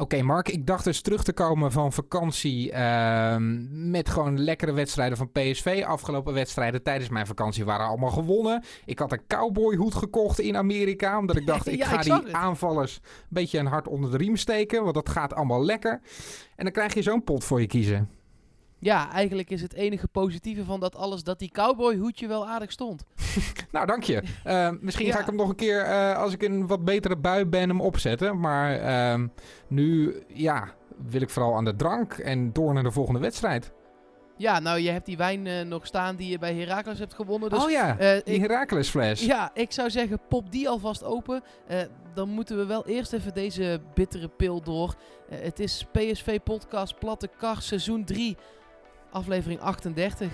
Oké, Mark, ik dacht dus terug te komen van vakantie ehm, met gewoon lekkere wedstrijden van PSV. Afgelopen wedstrijden tijdens mijn vakantie waren allemaal gewonnen. Ik had een cowboyhoed gekocht in Amerika, omdat ik dacht, ik Ja, ga ik die het. aanvallers een beetje een hart onder de riem steken, want dat gaat allemaal lekker. En dan krijg je zo'n pot voor je kiezen. Ja, eigenlijk is het enige positieve van dat alles dat die cowboyhoedje wel aardig stond. Nou, dank je. Eh, misschien ga ik hem nog een keer, eh, als ik in een wat betere bui ben, hem opzetten. Maar ehm, nu, ja, wil ik vooral aan de drank en door naar de volgende wedstrijd. Ja, nou, je hebt die wijn eh, nog staan die je bij Heracles hebt gewonnen. Dus oh ja, die ik, Heracles fles. ja, ik zou zeggen, pop die alvast open. Dan moeten we wel eerst even deze bittere pil door. Het is PSV Podcast Platte Kar, seizoen 3, aflevering 38.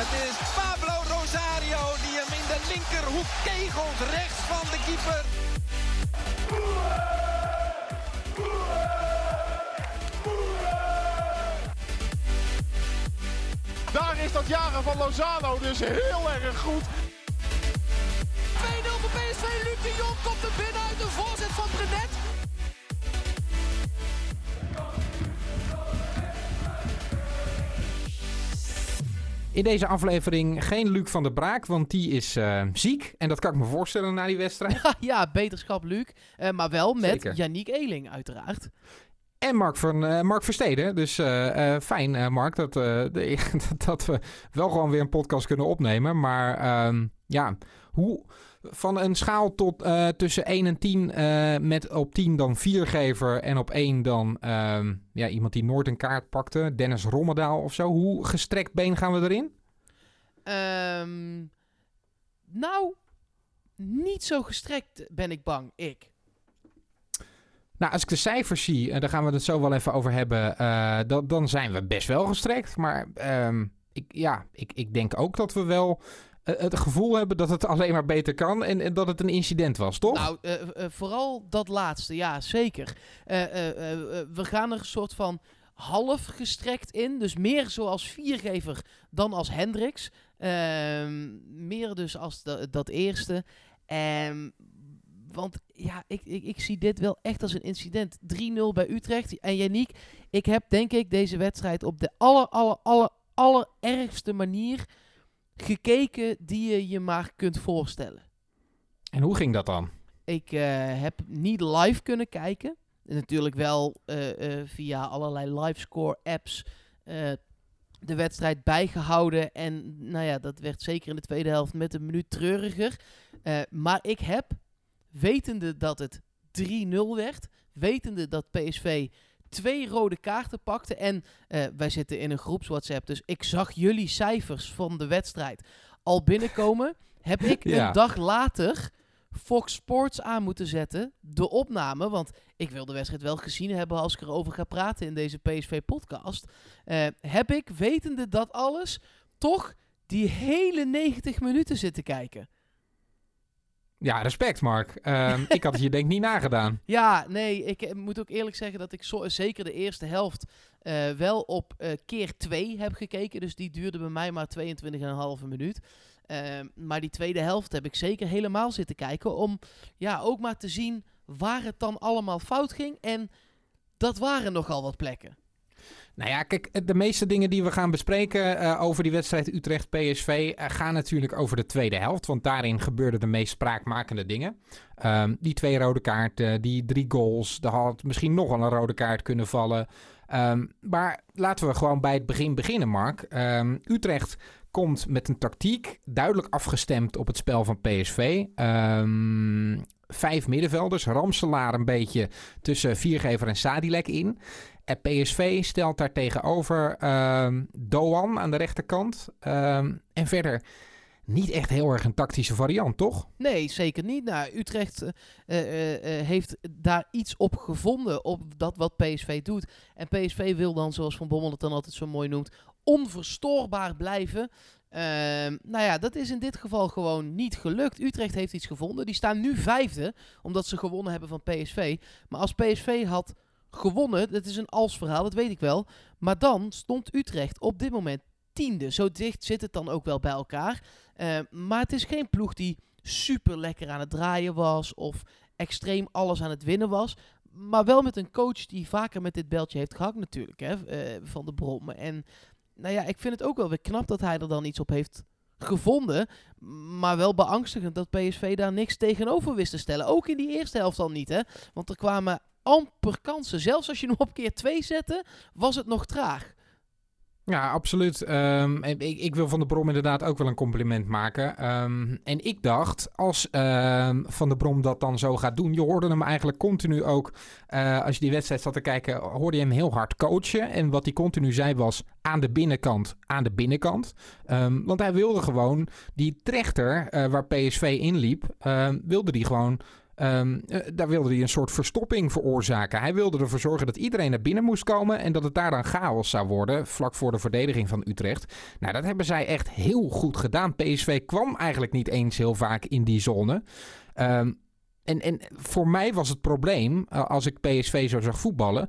Het is Pablo Rosario die hem in de linkerhoek kegelt rechts van de keeper. Daar is dat jagen van Lozano dus heel erg goed. 2-0 voor PSV. Luc de Jong komt er binnen In deze aflevering geen Luc van der Braak, want die is eh, ziek. En dat kan ik me voorstellen na die wedstrijd. ja, beterschap Luc. Eh, maar wel met Zeker. Yannick Eeling uiteraard. En Mark, van, eh, Mark Versteden. Dus fijn, Mark, dat, de- dat we wel gewoon weer een podcast kunnen opnemen. Maar ehm, ja, hoe, van een schaal tot eh, tussen 1 en 10, eh, met op 10 dan viergever en op 1 dan ehm, ja, iemand die nooit een kaart pakte. Dennis Rommedaal of zo. Hoe gestrekt been gaan we erin? Ehm, nou, niet zo gestrekt ben ik bang, ik. Nou, als ik de cijfers zie, en daar gaan we het zo wel even over hebben, eh, dan, dan zijn we best wel gestrekt. Maar ehm, ik, ja, ik, ik denk ook dat we wel eh, het gevoel hebben dat het alleen maar beter kan en, en dat het een incident was, toch? Nou, eh, eh, vooral dat laatste, ja, zeker. Eh, eh, eh, eh, we gaan er een soort van half gestrekt in. Dus meer zoals viergever dan als Hendricks. Ehm, meer dus als da- dat eerste. Ehm, want ja, ik, ik, ik zie dit wel echt als een incident. 3-0 bij Utrecht. En Yannick, ik heb denk ik deze wedstrijd op de aller, aller, aller, allerergste manier gekeken die je je maar kunt voorstellen. En hoe ging dat dan? Ik eh, heb niet live kunnen kijken. En natuurlijk wel eh, eh, via allerlei livescore apps de wedstrijd bijgehouden. En nou ja, dat werd zeker in de tweede helft met een minuut treuriger. Maar ik heb, wetende dat het 3-0 werd, wetende dat PSV twee rode kaarten pakte. En eh, wij zitten in een groeps WhatsApp, dus ik zag jullie cijfers van de wedstrijd al binnenkomen. heb ik Ja. een dag later Fox Sports aan moeten zetten, de opname. Want ik wil de wedstrijd wel gezien hebben als ik erover ga praten in deze PSV-podcast. Eh, heb ik, wetende dat alles, toch die hele 90 minuten zitten kijken. Ja, respect, Mark. Ehm, ik had het je denk ik niet nagedaan. Ja, nee, ik eh, moet ook eerlijk zeggen dat ik zo, zeker de eerste helft eh, wel op eh, keer 2 heb gekeken. Dus die duurde bij mij maar 22,5 minuut. Ehm, maar die tweede helft heb ik zeker helemaal zitten kijken. Om ja, ook maar te zien waar het dan allemaal fout ging. En dat waren nogal wat plekken. Nou ja, kijk, de meeste dingen die we gaan bespreken eh, over die wedstrijd Utrecht-PSV eh, gaan natuurlijk over de tweede helft. Want daarin gebeurden de meest spraakmakende dingen. Ehm, die twee rode kaarten, die drie goals. Er had misschien nog wel een rode kaart kunnen vallen. Ehm, maar laten we gewoon bij het begin beginnen, Mark. Ehm, Utrecht komt met een tactiek duidelijk afgestemd op het spel van PSV. Vijf middenvelders, Ramselaar een beetje tussen Viergever en Sadilek in. PSV stelt daar tegenover ehm, Doan aan de rechterkant. Ehm, en verder niet echt heel erg een tactische variant, toch? Nee, zeker niet. Nou, Utrecht eh, eh, eh, heeft daar iets op gevonden, op dat wat PSV doet. En PSV wil dan, zoals Van Bommel het dan altijd zo mooi noemt, onverstoorbaar blijven. Ehm, nou ja, dat is in dit geval gewoon niet gelukt. Utrecht heeft iets gevonden. Die staan nu vijfde, omdat ze gewonnen hebben van PSV. Maar als PSV had gewonnen, dat is een als verhaal, dat weet ik wel. Maar dan stond Utrecht op dit moment tiende. Zo dicht zit het dan ook wel bij elkaar. Eh, maar het is geen ploeg die super lekker aan het draaien was. Of extreem alles aan het winnen was. Maar wel met een coach die vaker met dit beltje heeft gehakt natuurlijk, hè, eh, van de Brom. En nou ja, ik vind het ook wel weer knap dat hij er dan iets op heeft gevonden. Maar wel beangstigend dat PSV daar niks tegenover wist te stellen. Ook in die eerste helft al niet, hè. Want er kwamen amper kansen. Zelfs als je hem op keer 2 zette, was het nog traag. Ja, absoluut. Um, ik, ik, wil Van der Brom inderdaad ook wel een compliment maken. Um, en ik dacht, als um, Van der Brom dat dan zo gaat doen... Je hoorde hem eigenlijk continu ook, uh, als je die wedstrijd zat te kijken... hoorde je hem heel hard coachen. En wat hij continu zei was aan de binnenkant, aan de binnenkant. want hij wilde gewoon die trechter uh, waar PSV inliep... wilde die gewoon Um, daar wilde hij een soort verstopping veroorzaken. Hij wilde ervoor zorgen dat iedereen naar binnen moest komen en dat het daar dan chaos zou worden, vlak voor de verdediging van Utrecht. Nou, dat hebben zij echt heel goed gedaan. PSV kwam eigenlijk niet eens heel vaak in die zone. Um, en, en voor mij was het probleem, uh, als ik PSV zo zag voetballen,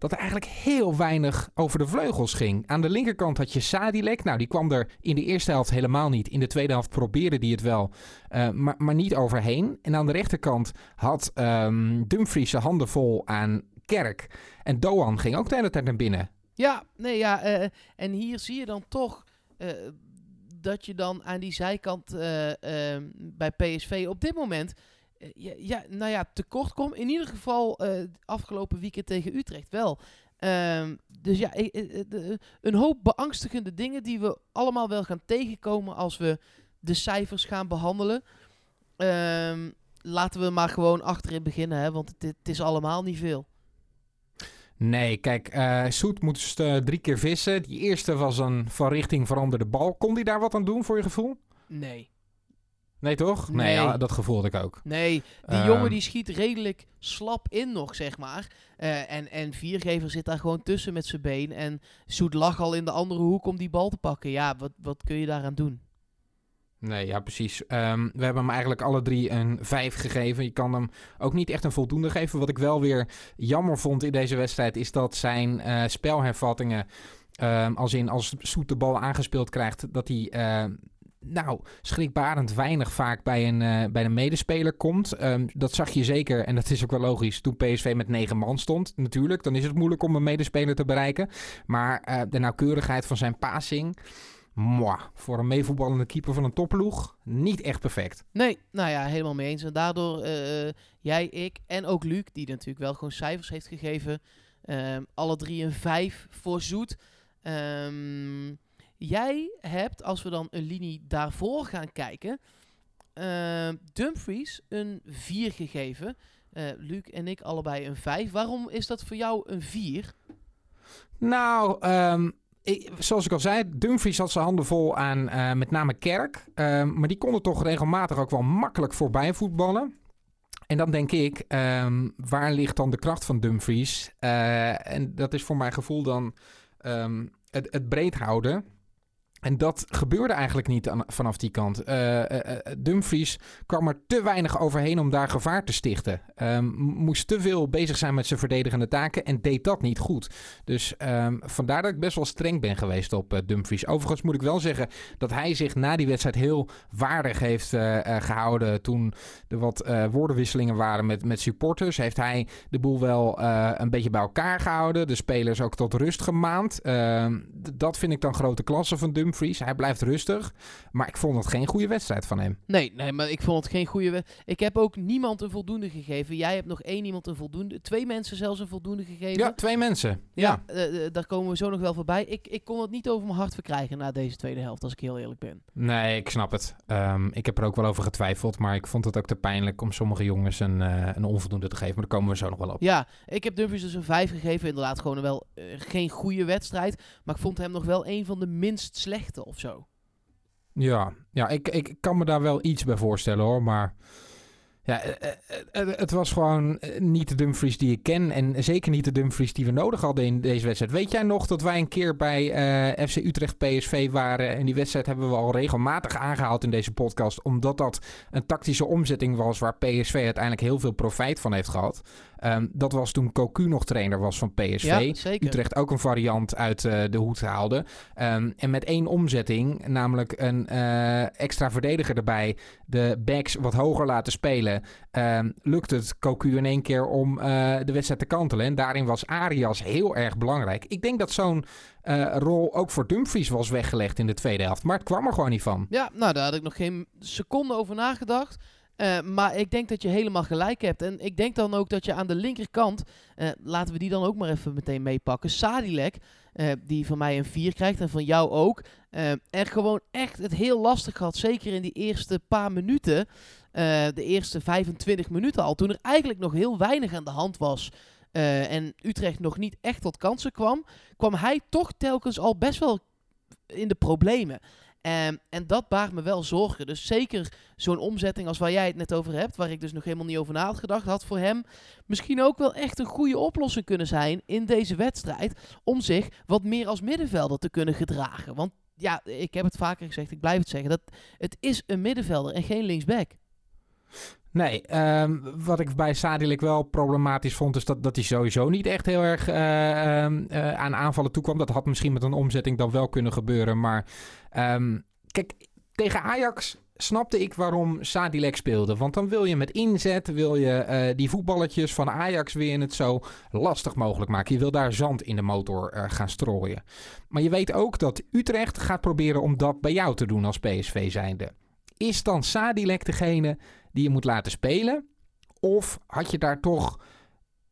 dat er eigenlijk heel weinig over de vleugels ging. Aan de linkerkant had je Sadilek. Nou, die kwam er in de eerste helft helemaal niet. In de tweede helft probeerde die het wel, uh, maar, maar niet overheen. En aan de rechterkant had um, Dumfries zijn handen vol aan Kerk. En Doan ging ook de hele tijd naar binnen. Ja, nee, ja. Uh, en hier zie je dan toch... Dat je dan aan die zijkant bij PSV op dit moment ja, ja, nou ja, tekort komt. In ieder geval uh, afgelopen weekend tegen Utrecht wel. Um, dus ja, een hoop beangstigende dingen die we allemaal wel gaan tegenkomen als we de cijfers gaan behandelen. Um, laten we maar gewoon achterin beginnen, hè, want het, het is allemaal niet veel. Nee, kijk, uh, Soet moest uh, drie keer vissen. Die eerste was een van richting veranderde bal. Kon hij daar wat aan doen voor je gevoel? Nee. Nee, toch? Nee, nee ja, dat gevoelde ik ook. Nee, die jongen die schiet redelijk slap in nog, zeg maar. Uh, en, en Viergever zit daar gewoon tussen met zijn been. En Soet lag al in de andere hoek om die bal te pakken. Ja, wat, wat kun je daaraan doen? Nee, ja, precies. Um, we hebben hem eigenlijk alle drie een 5 gegeven. Je kan hem ook niet echt een voldoende geven. Wat ik wel weer jammer vond in deze wedstrijd... is dat zijn uh, spelhervattingen... Um, als in als Soet de bal aangespeeld krijgt... dat hij... Uh, nou, schrikbarend weinig vaak bij een, uh, bij een medespeler komt. Um, dat zag je zeker, en dat is ook wel logisch, toen PSV met negen man stond. Natuurlijk, dan is het moeilijk om een medespeler te bereiken. Maar uh, de nauwkeurigheid van zijn passing... Mwah, voor een meevoetballende keeper van een topploeg niet echt perfect. Nee, nou ja, helemaal mee eens. En daardoor uh, jij, ik en ook Luc, die natuurlijk wel gewoon cijfers heeft gegeven. alle drie een vijf voor Zoet. Um, Jij hebt, als we dan een linie daarvoor gaan kijken, uh, Dumfries een 4 gegeven. Uh, Luc en ik allebei een 5. Waarom is dat voor jou een 4? Nou, um, ik, zoals ik al zei, Dumfries had zijn handen vol aan uh, met name Kerk. Um, maar die konden toch regelmatig ook wel makkelijk voorbij voetballen. En dan denk ik, waar ligt dan de kracht van Dumfries? Uh, en dat is voor mijn gevoel dan het, het breed houden. En dat gebeurde eigenlijk niet vanaf die kant. Uh, uh, Dumfries kwam er te weinig overheen om daar gevaar te stichten. Um, moest te veel bezig zijn met zijn verdedigende taken en deed dat niet goed. Dus um, vandaar dat ik best wel streng ben geweest op Dumfries. Overigens moet ik wel zeggen dat hij zich na die wedstrijd heel waardig heeft gehouden. Toen er wat woordenwisselingen waren met, met supporters, heeft hij de boel wel een beetje bij elkaar gehouden. De spelers ook tot rust gemaand. Ehm, dat vind ik dan grote klasse van Dumfries. Dumfries. Hij blijft rustig. Maar ik vond het geen goede wedstrijd van hem. Nee, nee maar ik vond het geen goede wedstrijd. Ik heb ook niemand een voldoende gegeven. Jij hebt nog één iemand een voldoende. Twee mensen zelfs een voldoende gegeven. Ja, twee mensen. Ja, ja. Uh, daar komen we zo nog wel voorbij. Ik, ik kon het niet over mijn hart verkrijgen na deze tweede helft, als ik heel eerlijk ben. Nee, ik snap het. Um, ik heb er ook wel over getwijfeld. Maar ik vond het ook te pijnlijk om sommige jongens een, uh, een onvoldoende te geven. Maar daar komen we zo nog wel op. Ja, ik heb Dumfries dus een vijf gegeven. Inderdaad, gewoon wel uh, geen goede wedstrijd. Maar ik vond hem nog wel een van de minst slechte of zo. Ja, ja ik, ik kan me daar wel iets bij voorstellen hoor. Maar ja, eh, eh, eh, het was gewoon niet de Dumfries die ik ken. En zeker niet de Dumfries die we nodig hadden in deze wedstrijd. Weet jij nog dat wij een keer bij FC Utrecht PSV waren? En die wedstrijd hebben we al regelmatig aangehaald in deze podcast. Omdat dat een tactische omzetting was waar PSV uiteindelijk heel veel profijt van heeft gehad. Ehm, dat was toen Cocu nog trainer was van PSV. Ja, zeker. Utrecht ook een variant uit eh, de hoed haalde. Ehm, en met één omzetting, namelijk een eh, extra verdediger erbij, de backs wat hoger laten spelen, um, lukt het Cocu in één keer om uh, de wedstrijd te kantelen. En daarin was Arias heel erg belangrijk. Ik denk dat zo'n uh, rol ook voor Dumfries was weggelegd in de tweede helft. Maar het kwam er gewoon niet van. Ja, nou daar had ik nog geen seconde over nagedacht. Uh, maar ik denk dat je helemaal gelijk hebt. En ik denk dan ook dat je aan de linkerkant, uh, laten we die dan ook maar even meteen meepakken. Sadilek, uh, die van mij een 4 krijgt en van jou ook. er gewoon echt het heel lastig had. Zeker in die eerste paar minuten. de eerste 25 minuten al. Toen er eigenlijk nog heel weinig aan de hand was. en Utrecht nog niet echt tot kansen kwam. kwam hij toch telkens al best wel in de problemen. Um, en dat baart me wel zorgen. Dus zeker zo'n omzetting als waar jij het net over hebt, waar ik dus nog helemaal niet over na had gedacht, had voor hem misschien ook wel echt een goede oplossing kunnen zijn in deze wedstrijd. Om zich wat meer als middenvelder te kunnen gedragen. Want ja, ik heb het vaker gezegd, ik blijf het zeggen. Dat, het is een middenvelder en geen linksback. Nee, um, wat ik bij Sadilek wel problematisch vond, is dat, dat hij sowieso niet echt heel erg uh, um, uh, aan aanvallen toekwam. Dat had misschien met een omzetting dan wel kunnen gebeuren. Maar um, kijk, tegen Ajax snapte ik waarom Sadilek speelde. Want dan wil je met inzet, wil je uh, die voetballetjes van Ajax weer het zo lastig mogelijk maken. Je wil daar zand in de motor gaan strooien. Maar je weet ook dat Utrecht gaat proberen om dat bij jou te doen als PSV zijnde. Is dan Sadilek degene die je moet laten spelen? Of had je daar toch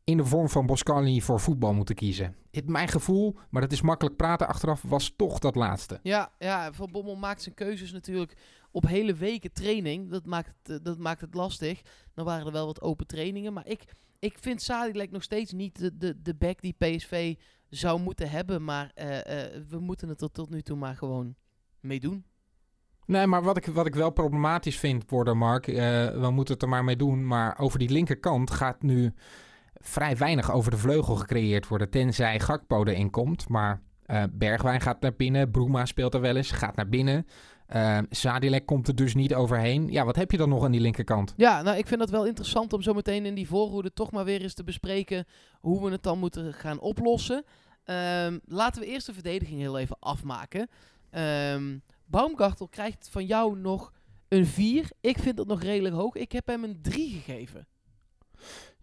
in de vorm van Boscani voor voetbal moeten kiezen? Het, mijn gevoel, maar dat is makkelijk praten achteraf, was toch dat laatste. Ja, ja Van Bommel maakt zijn keuzes natuurlijk op hele weken training. Dat maakt, het, dat maakt het lastig. Dan waren er wel wat open trainingen. Maar ik, ik vind Sadilek nog steeds niet de, de, de back die PSV zou moeten hebben. Maar uh, uh, we moeten het er tot nu toe maar gewoon mee doen. Nee, maar wat ik, wat ik wel problematisch vind worden, Mark, uh, we moeten het er maar mee doen. Maar over die linkerkant gaat nu vrij weinig over de vleugel gecreëerd worden. Tenzij Gakpo erin komt. Maar uh, Bergwijn gaat naar binnen. Broema speelt er wel eens, gaat naar binnen. Uh, Sadilek komt er dus niet overheen. Ja, wat heb je dan nog aan die linkerkant? Ja, nou, ik vind dat wel interessant om zo meteen in die voorhoede toch maar weer eens te bespreken hoe we het dan moeten gaan oplossen. Um, laten we eerst de verdediging heel even afmaken. Um, Baumgartel krijgt van jou nog een 4. Ik vind dat nog redelijk hoog. Ik heb hem een 3 gegeven.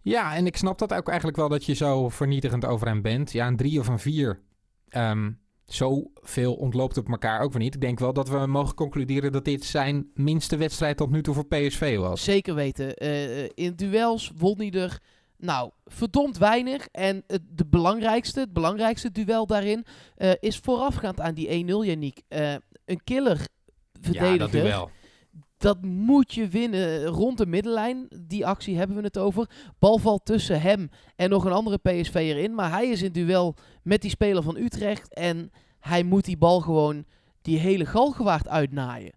Ja, en ik snap dat ook eigenlijk wel dat je zo vernietigend over hem bent. Ja, een 3 of een 4. Um, Zoveel ontloopt op elkaar ook weer niet. Ik denk wel dat we mogen concluderen dat dit zijn minste wedstrijd tot nu toe voor PSV was. Zeker weten. Uh, in duels won hij er nou, verdomd weinig. En het de belangrijkste, het belangrijkste duel daarin uh, is voorafgaand aan die 1-0, Yannick. Uh, een killer verdediger. Ja, dat. Dat moet je winnen rond de middenlijn. Die actie hebben we het over. Bal valt tussen hem en nog een andere PSV erin. Maar hij is in duel met die speler van Utrecht. En hij moet die bal gewoon die hele galgenwaard uitnaaien.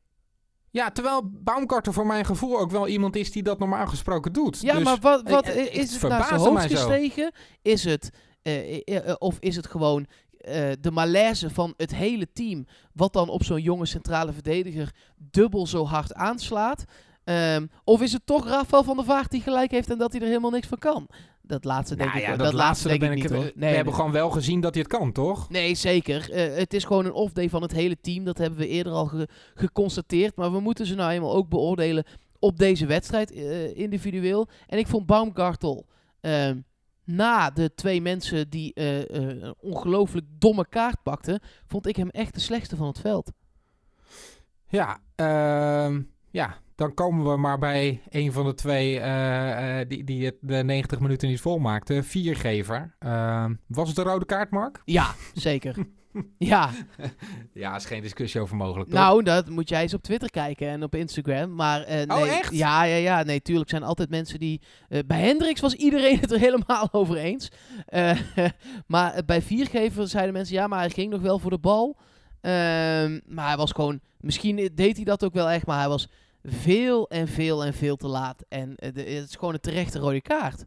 Ja, terwijl Baumgartel voor mijn gevoel ook wel iemand is die dat normaal gesproken doet. Ja, dus maar wat, wat is het naar zijn hoofd gestegen? Is het, uh, uh, of is het gewoon uh, de malaise van het hele team, wat dan op zo'n jonge centrale verdediger dubbel zo hard aanslaat? Um, of is het toch Rafael van der Vaart die gelijk heeft en dat hij er helemaal niks van kan? Dat laatste denk nou ik dat, dat laatste denk ben ik niet. Nee, we hebben gewoon wel gezien dat hij het kan, toch? Nee, zeker. Uh, het is gewoon een off-day van het hele team. Dat hebben we eerder al ge geconstateerd. Maar we moeten ze nou eenmaal ook beoordelen op deze wedstrijd uh, individueel. En ik vond Baumgartel uh, na de twee mensen die uh, een ongelooflijk domme kaart pakten, vond ik hem echt de slechtste van het veld. Ja, ehm, ja, dan komen we maar bij een van de twee uh, uh, die, die het de 90 minuten niet volmaakte. Viergever. Uh, was het een rode kaart, Mark? Ja, zeker. ja. Ja, is geen discussie over mogelijk. Toch? Nou, dat moet jij eens op Twitter kijken en op Instagram. Maar, nee, oh, echt? Ja, ja, ja. Nee, tuurlijk zijn altijd mensen die... bij Hendricks was iedereen het er helemaal over eens. maar bij Viergever zeiden mensen... Ja, maar hij ging nog wel voor de bal. Ehm, maar hij was gewoon... Misschien deed hij dat ook wel echt, maar hij was veel en veel en veel te laat. En de, het is gewoon een terechte rode kaart.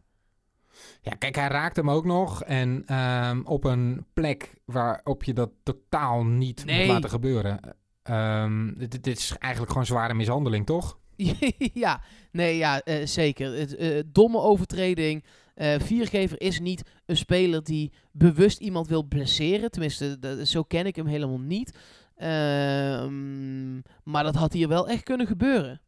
Ja, kijk, hij raakt hem ook nog. En um, op een plek waarop je dat totaal niet nee. moet laten gebeuren. Um, dit, dit, is eigenlijk gewoon zware mishandeling, toch? ja, nee, ja, eh, zeker. Het, eh, domme overtreding. Eh, viergever is niet een speler die bewust iemand wil blesseren. Tenminste, zo ken ik hem helemaal niet. Ehm, maar dat had hier wel echt kunnen gebeuren.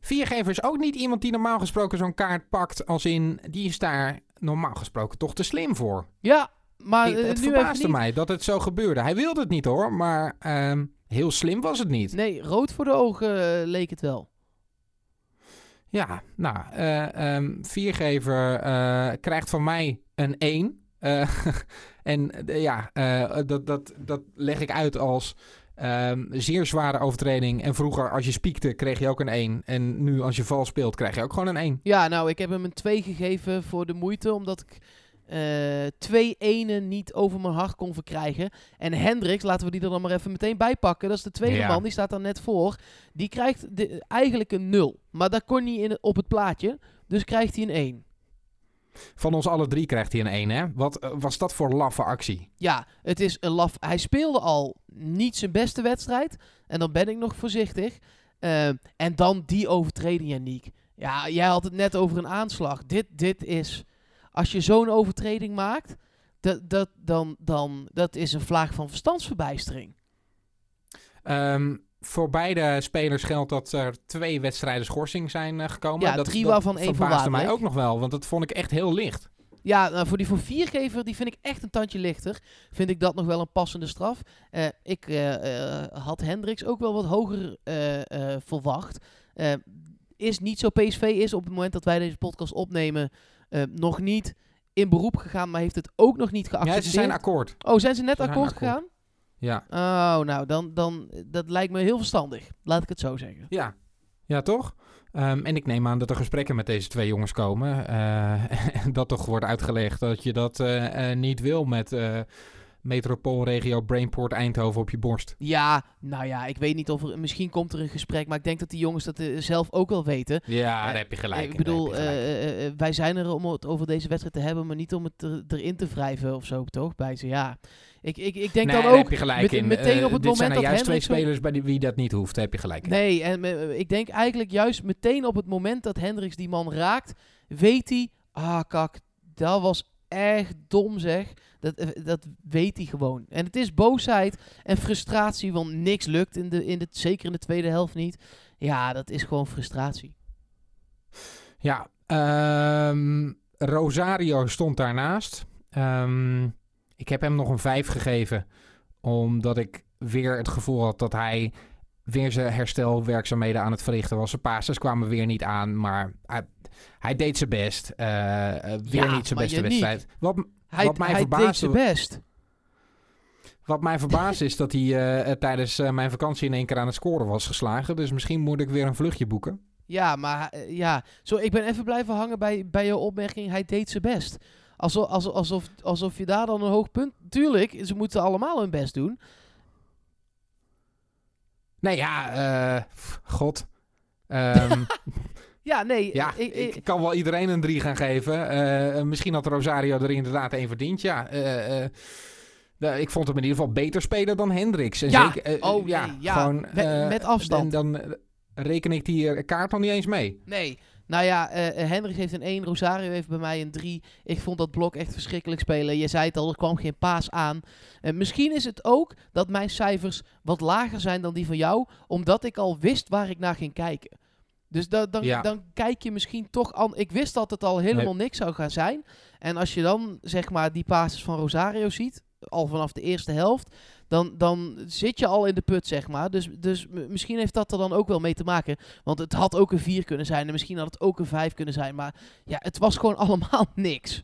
Viergever is ook niet iemand die normaal gesproken zo'n kaart pakt. Als in, die is daar normaal gesproken toch te slim voor. Ja, maar Ik- eh, het nu verbaasde niet. mij dat het zo gebeurde. Hij wilde het niet hoor, maar ehm, heel slim was het niet. Nee, rood voor de ogen eh, leek het wel. Ja, nou, eh, ehm, viergever krijgt van mij een 1. Eh, en ja, dat, dat, dat leg ik uit als ehm, zeer zware overtreding. En vroeger als je spiekte kreeg je ook een 1. En nu als je vals speelt krijg je ook gewoon een 1. Ja, nou, ik heb hem een 2 gegeven voor de moeite, omdat ik eh, twee enen niet over mijn hart kon verkrijgen. En Hendricks, laten we die er dan maar even meteen bij pakken. Dat is de tweede Ja. man, die staat daar net voor. Die krijgt de, eigenlijk een 0. Maar dat kon niet in, op het plaatje, dus krijgt hij een 1. Van ons alle drie krijgt hij een 1, hè? Wat eh, was dat voor laffe actie? Ja, het is een laf. Hij speelde al niet zijn beste wedstrijd. En dan ben ik nog voorzichtig. Eh, en dan die overtreding, Janiek. Ja, jij had het net over een aanslag. Dit, dit is... Als je zo'n overtreding maakt, dat, dat, dan, dan, dat is een vlaag van verstandsverbijstering. Ehm, voor beide spelers geldt dat er twee wedstrijden schorsing zijn eh, gekomen. Ja, dat, drie dat waarvan één voor verbaasde mij ook nog wel, want dat vond ik echt heel licht. Ja, nou, voor die voor viergever, die vind ik echt een tandje lichter. Vind ik dat nog wel een passende straf. Eh, ik eh, had Hendricks ook wel wat hoger verwacht. Is niet zo PSV is op het moment dat wij deze podcast opnemen nog niet in beroep gegaan, maar heeft het ook nog niet Ja, geaccepteerd. ze zijn akkoord. oh, zijn ze net Ze akkoord akkoord. gegaan? Ja. Oh, nou, dan, dan, dat lijkt me heel verstandig. Laat ik het zo zeggen. Ja, ja toch? Ehm, en ik neem aan dat er gesprekken met deze twee jongens komen. eh, en dat toch wordt uitgelegd dat je dat eh, eh, niet wil met metropoolregio Brainport Eindhoven op je borst. Ja, nou ja, ik weet niet of er... Misschien komt er een gesprek, maar ik denk dat die jongens dat zelf ook wel weten. Ja, daar heb je gelijk. ik bedoel, gelijk wij zijn er om het over deze wedstrijd te hebben, maar niet om het er, erin te wrijven of zo, toch? Bij ze, ja. Ik, ik, ik denk nee, dan ook... heb je gelijk met- in. meteen Eh, op het dit zijn moment dat juist twee spelers bij die, wie dat niet hoeft. Daar heb je gelijk in. Nee, en eh, ik denk eigenlijk juist meteen op het moment dat Hendricks die man raakt, weet hij, ah kak, dat was echt dom zeg. Dat, eh, dat weet hij gewoon. En het is boosheid en frustratie, want niks lukt, in de, in de, zeker in de tweede helft niet. Ja, dat is gewoon frustratie. Ja, ehm, Rosario stond daarnaast. Ehm, ik heb hem nog een 5 gegeven, omdat ik weer het gevoel had dat hij weer zijn herstelwerkzaamheden aan het verrichten was. Zijn passes kwamen weer niet aan, maar hij, hij deed zijn best. Eh, eh, weer Ja, niet zijn beste wedstrijd. Wat, Hij, Wat mij hij deed verbaasde- zijn best. wat mij verbaast is dat hij eh, tijdens mijn vakantie in één keer aan het scoren was geslagen. Dus misschien moet ik weer een vluchtje boeken. Ja, maar ja. Zo, ik ben even blijven hangen bij, bij jouw opmerking. Hij deed zijn best. Alsof, alsof, alsof, alsof je daar dan een hoog punt... Tuurlijk, ze moeten allemaal hun best doen. Nee, ja, eh, god. Ehm, Ja, nee. Ja, ik, ik- ik kan wel iedereen een 3 gaan geven. Eh, misschien had Rosario er inderdaad één verdiend. Ja, eh, eh, nou, ik vond hem in ieder geval beter spelen dan Hendricks. En Ja, zeker, eh, oh ja, nee, ja, gewoon, met- eh, met afstand. Dan, dan reken ik die eh, kaart nog niet eens mee. nee. Nou ja, Hendricks heeft een 1, Rosario heeft bij mij een 3. Ik vond dat blok echt verschrikkelijk spelen. Je zei het al, er kwam geen paas aan. Eh, misschien is het ook dat mijn cijfers wat lager zijn dan die van jou, omdat ik al wist waar ik naar ging kijken. Dus da- dan, Ja. dan kijk je misschien toch aan. Ik wist dat het al helemaal niks zou gaan zijn. En als je dan zeg maar die passes van Rosario ziet, al vanaf de eerste helft, dan, dan zit je al in de put, zeg maar. Dus, dus misschien heeft dat er dan ook wel mee te maken. Want het had ook een 4 kunnen zijn en misschien had het ook een 5 kunnen zijn. Maar ja, het was gewoon allemaal niks.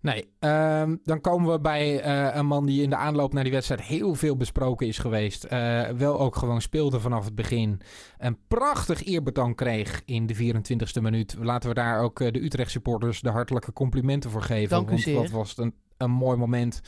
Nee, ehm, dan komen we bij eh, een man die in de aanloop naar die wedstrijd heel veel besproken is geweest. Eh, wel ook gewoon speelde vanaf het begin. Een prachtig eerbetoon kreeg in de 24e minuut. Laten we daar ook eh, de Utrecht supporters de hartelijke complimenten voor geven. Dank u want zeer. dat was een, een mooi moment.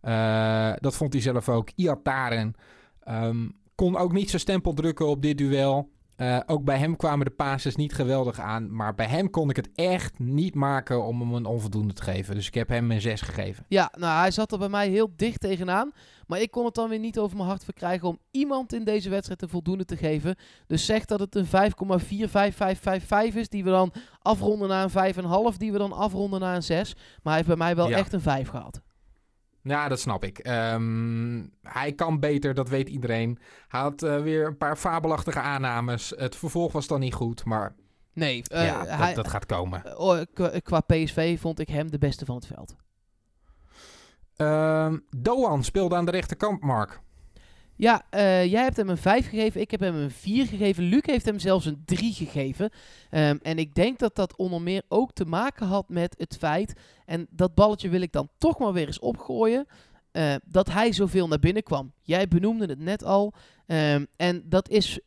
Eh, dat vond hij zelf ook. Iataren ehm kon ook niet zijn stempel drukken op dit duel. Eh, ook bij hem kwamen de passes niet geweldig aan. Maar bij hem kon ik het echt niet maken om hem een onvoldoende te geven. Dus ik heb hem een 6 gegeven. Ja, nou, hij zat er bij mij heel dicht tegenaan. Maar ik kon het dan weer niet over mijn hart verkrijgen om iemand in deze wedstrijd een voldoende te geven. Dus zeg dat het een 5,45555 is, die we dan afronden naar een 5,5, die we dan afronden naar een 6. Maar hij heeft bij mij wel Ja. echt een 5 gehad. Ja, dat snap ik. Ehm, hij kan beter, dat weet iedereen. Hij had eh, weer een paar fabelachtige aannames. Het vervolg was dan niet goed, maar Nee, eh, ja, dat, hij, dat gaat komen. eh, oh, qua, qua PSV vond ik hem de beste van het veld. Ehm, Doan speelde aan de rechterkant, Mark. Ja, eh, jij hebt hem een 5 gegeven. Ik heb hem een 4 gegeven. Luc heeft hem zelfs een 3 gegeven. Ehm, en ik denk dat dat onder meer ook te maken had met het feit. En dat balletje wil ik dan toch maar weer eens opgooien. eh, dat hij zoveel naar binnen kwam. Jij benoemde het net al. Ehm, en dat is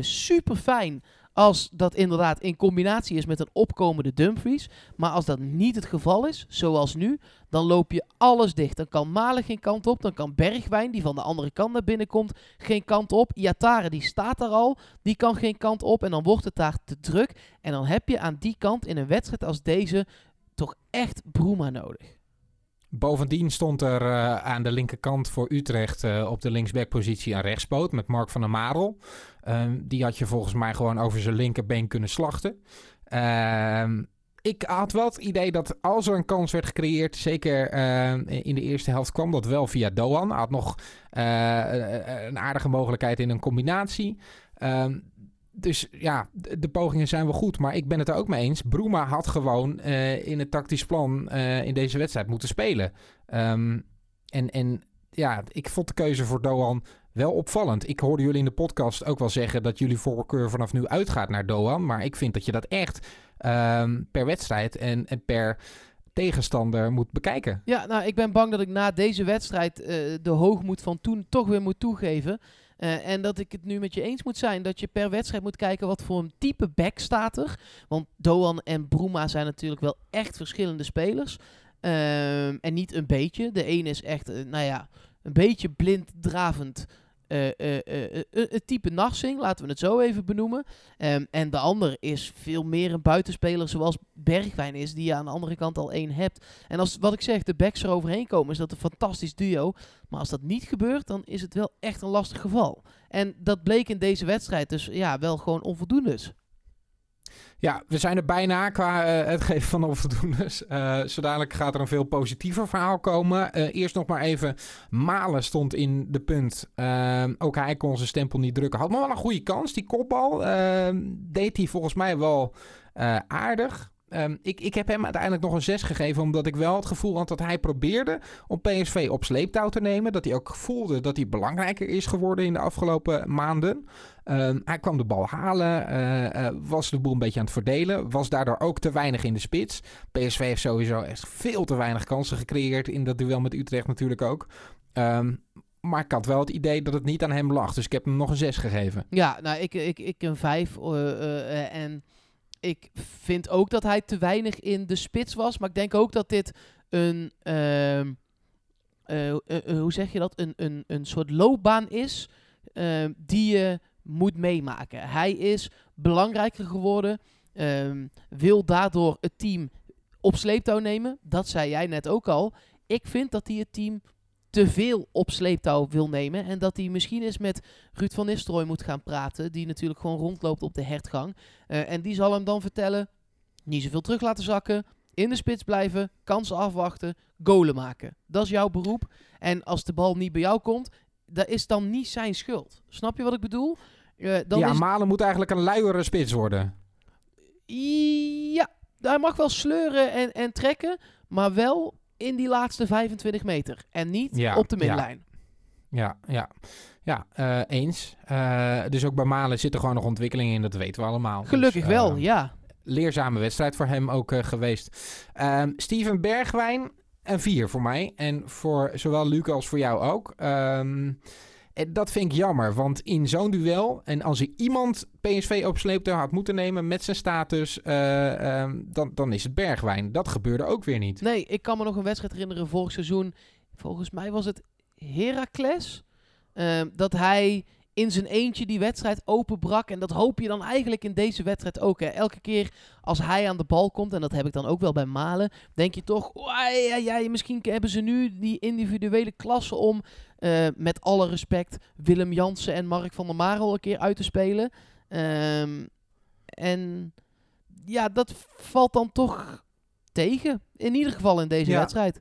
super fijn als dat inderdaad in combinatie is met een opkomende Dumfries. Maar als dat niet het geval is, zoals nu, dan loop je alles dicht. Dan kan Malen geen kant op. Dan kan Bergwijn, die van de andere kant naar binnen komt, geen kant op. Iatare, die staat daar al. Die kan geen kant op. En dan wordt het daar te druk. En dan heb je aan die kant in een wedstrijd als deze toch echt Bruma nodig. Bovendien stond er eh, aan de linkerkant voor Utrecht eh, op de linksbackpositie een rechtspoot met Mark van der Marel. Ehm, die had je volgens mij gewoon over zijn linkerbeen kunnen slachten. Ehm, ik had wel het idee dat als er een kans werd gecreëerd, zeker eh, in de eerste helft kwam dat wel via Doan. Hij had nog een aardige mogelijkheid in een combinatie. Ehm, dus ja, de, pogingen zijn wel goed. Maar ik ben het er ook mee eens. Bruma had gewoon eh, in het tactisch plan eh, in deze wedstrijd moeten spelen. Ehm, en, en ja, ik vond de keuze voor Doan wel opvallend. Ik hoorde jullie in de podcast ook wel zeggen dat jullie voorkeur vanaf nu uitgaat naar Doan. Maar ik vind dat je dat echt ehm, per wedstrijd en, per tegenstander moet bekijken. Ja, nou, ik ben bang dat ik na deze wedstrijd eh, de hoogmoed van toen toch weer moet toegeven. Eh, en dat ik het nu met je eens moet zijn dat je per wedstrijd moet kijken wat voor een type back staat er. Want Doan en Bruma zijn natuurlijk wel echt verschillende spelers. Ehm, en niet een beetje. De een is echt, eh, nou ja, een beetje blind dravend. Eh, eh, eh, eh, type Narsing, laten we het zo even benoemen. Ehm, en de ander is veel meer een buitenspeler zoals Bergwijn is, die je aan de andere kant al één hebt. En als, wat ik zeg, de backs er overheen komen, is dat een fantastisch duo. Maar als dat niet gebeurt, dan is het wel echt een lastig geval. En dat bleek in deze wedstrijd dus ja, wel gewoon onvoldoende. Ja, we zijn er bijna qua eh, het geven van onvoldoendes. Uh, gaat er een veel positiever verhaal komen. Uh, eerst nog maar even. Malen stond in de punt. Ook hij kon zijn stempel niet drukken. Had maar wel een goede kans. Die kopbal deed hij volgens mij wel eh, aardig. Um, ik, ik heb hem uiteindelijk nog een 6 gegeven, omdat ik wel het gevoel had dat hij probeerde om PSV op sleeptouw te nemen. Dat hij ook voelde dat hij belangrijker is geworden in de afgelopen maanden. Um, hij kwam de bal halen, uh, uh, was de boel een beetje aan het verdelen, was daardoor ook te weinig in de spits. PSV heeft sowieso echt veel te weinig kansen gecreëerd in dat duel met Utrecht natuurlijk ook. Um, maar ik had wel het idee dat het niet aan hem lag, dus ik heb hem nog een 6 gegeven. Ja, nou, ik, ik, ik een 5 uh, en ik vind ook dat hij te weinig in de spits was. Maar ik denk ook dat dit een. Uh, uh, uh, hoe zeg je dat? Een, een, een soort loopbaan is. ehm, die je moet meemaken. Hij is belangrijker geworden. ehm, wil daardoor het team op sleeptouw nemen. Dat zei jij net ook al. Ik vind dat hij het team te veel op sleeptouw wil nemen. En dat hij misschien eens met Ruud van Nistelrooy moet gaan praten. Die natuurlijk gewoon rondloopt op de hertgang. Uh, en die zal hem dan vertellen, niet zoveel terug laten zakken. In de spits blijven, kansen afwachten, goalen maken. Dat is jouw beroep. En als de bal niet bij jou komt, dat is dan niet zijn schuld. Snap je wat ik bedoel? Uh, dan ja, is... Malen moet eigenlijk een luiere spits worden. Ja, hij mag wel sleuren en, en trekken, maar wel in die laatste 25 meter. En niet ja, op de middenlijn. Ja, ja. Ja, uh, eens. Uh, dus ook bij Malen zit er gewoon nog ontwikkeling in, dat weten we allemaal. Gelukkig dus, wel, ja. Leerzame wedstrijd voor hem ook geweest. Um, Steven Bergwijn, een 4 voor mij. En voor zowel Luc als voor jou ook. Um, en dat vind ik jammer, want in zo'n duel... en als hij iemand PSV op sleeptouw had moeten nemen met zijn status... Uh, um, dan, dan is het Bergwijn. Dat gebeurde ook weer niet. Nee, ik kan me nog een wedstrijd herinneren vorig seizoen. Volgens mij was het Heracles. Uh, dat hij in zijn eentje die wedstrijd openbrak. En dat hoop je dan eigenlijk in deze wedstrijd ook. Hè. Elke keer als hij aan de bal komt, en dat heb ik dan ook wel bij Malen, denk je toch, "Oei, ja, ja, misschien hebben ze nu die individuele klasse om, eh, met alle respect, Willem Jansen en Mark van der Marel een keer uit te spelen. Ehm, en ja, dat valt dan toch tegen. In ieder geval in deze Ja. wedstrijd.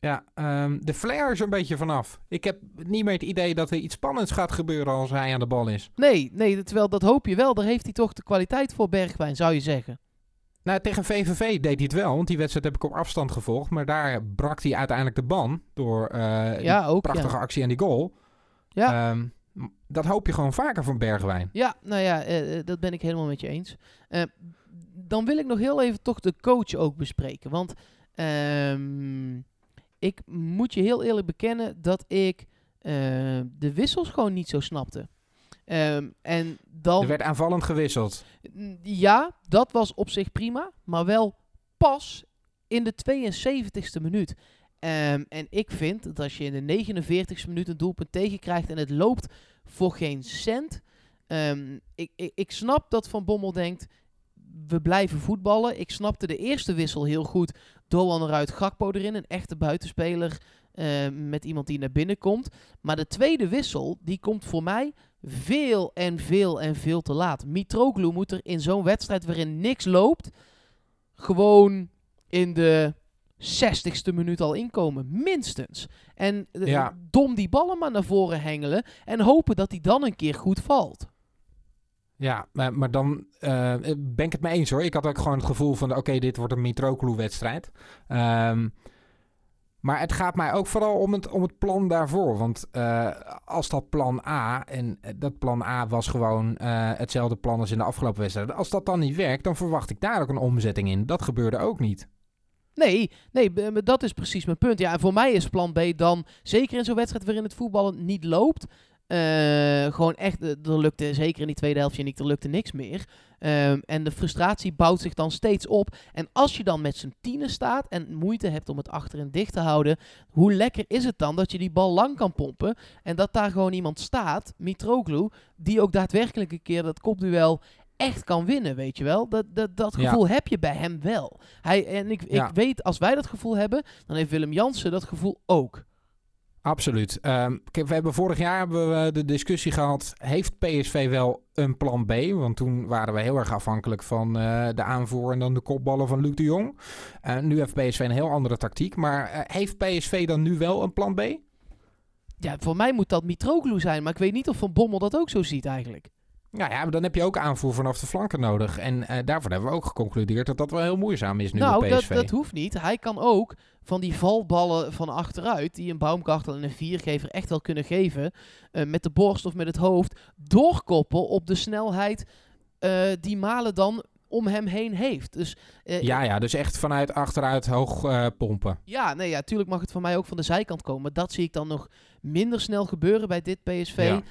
Ja, ehm, de flair is er een beetje vanaf. Ik heb niet meer het idee dat er iets spannends gaat gebeuren als hij aan de bal is. Nee, nee, terwijl dat hoop je wel. Daar heeft hij toch de kwaliteit voor Bergwijn, zou je zeggen. Nou, tegen VVV deed hij het wel, want die wedstrijd heb ik op afstand gevolgd. Maar daar brak hij uiteindelijk de ban door Ja, ook. prachtige Ja. actie en die goal. Ja. Ehm, dat hoop je gewoon vaker van Bergwijn. ja, nou ja, eh, eh, dat ben ik helemaal met je eens. Dan wil ik nog heel even toch de coach ook bespreken. Want ehm, ik moet je heel eerlijk bekennen dat ik eh, de wissels gewoon niet zo snapte. Ehm, en dan... Er werd aanvallend gewisseld. Ja, dat was op zich prima, maar wel pas in de 72e minuut. Ehm, en ik vind dat als je in de 49e minuut een doelpunt tegenkrijgt en het loopt voor geen cent. ehm, ik, ik, ik snap dat Van Bommel denkt, we blijven voetballen. Ik snapte de eerste wissel heel goed. Doan eruit, Gakpo erin, een echte buitenspeler ehm, met iemand die naar binnen komt. Maar de tweede wissel, die komt voor mij veel en veel en veel te laat. Mitroglou moet er in zo'n wedstrijd waarin niks loopt, gewoon in de 60ste minuut al inkomen, minstens. En eh, Ja. dom die ballen maar naar voren hengelen en hopen dat hij dan een keer goed valt. Ja, maar, maar dan eh, ben ik het mee eens hoor. Ik had ook gewoon het gevoel van, oké, dit wordt een Mitroglou-wedstrijd. Ehm, maar het gaat mij ook vooral om het, om het plan daarvoor. Want eh, als dat plan A, en eh, dat plan A was gewoon hetzelfde plan als in de afgelopen wedstrijden. Als dat dan niet werkt, dan verwacht ik daar ook een omzetting in. Dat gebeurde ook niet. Nee, nee, dat is precies mijn punt. Ja, en voor mij is plan B dan, zeker in zo'n wedstrijd waarin het voetballen niet loopt, eh, gewoon echt, eh, er lukte zeker in die tweede helftje niet, er lukte niks meer. Ehm, en de frustratie bouwt zich dan steeds op. En als je dan met z'n tienen staat en moeite hebt om het achterin dicht te houden, hoe lekker is het dan dat je die bal lang kan pompen en dat daar gewoon iemand staat, Mitroglou, die ook daadwerkelijk een keer dat kopduel echt kan winnen, weet je wel. Dat, dat, dat Ja. gevoel heb je bij hem wel. Hij, en ik, Ja. ik weet, als wij dat gevoel hebben, dan heeft Willem Jansen dat gevoel ook. Absoluut. Ehm, we hebben vorig jaar hebben we de discussie gehad: heeft PSV wel een plan B? Want toen waren we heel erg afhankelijk van eh, de aanvoer en dan de kopballen van Luc de Jong. Eh, nu heeft PSV een heel andere tactiek. Maar eh, heeft PSV dan nu wel een plan B? Ja, voor mij moet dat Mitroglou zijn, maar ik weet niet of Van Bommel dat ook zo ziet eigenlijk. Nou ja, maar dan heb je ook aanvoer vanaf de flanken nodig. En eh, daarvoor hebben we ook geconcludeerd dat dat wel heel moeizaam is nu nou, bij dat, PSV. dat hoeft niet. Hij kan ook van die valballen van achteruit, die een Baumgartel en een viergever echt wel kunnen geven, eh, met de borst of met het hoofd, doorkoppen op de snelheid eh, die Malen dan om hem heen heeft. Dus eh, Ja, ja, dus echt vanuit achteruit hoog eh, pompen. Ja, nee, ja, tuurlijk mag het van mij ook van de zijkant komen. Dat zie ik dan nog minder snel gebeuren bij dit PSV. Ja.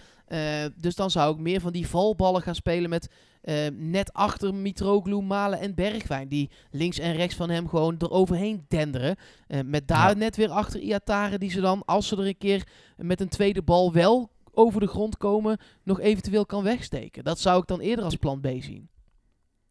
Eh, dus dan zou ik meer van die valballen gaan spelen met net achter Mitroglou, Malen en Bergwijn. Die links en rechts van hem gewoon eroverheen denderen. Met daar Ja. net weer achter Iatare die ze dan, als ze er een keer met een tweede bal wel over de grond komen, nog eventueel kan wegsteken. Dat zou ik dan eerder als plan B zien.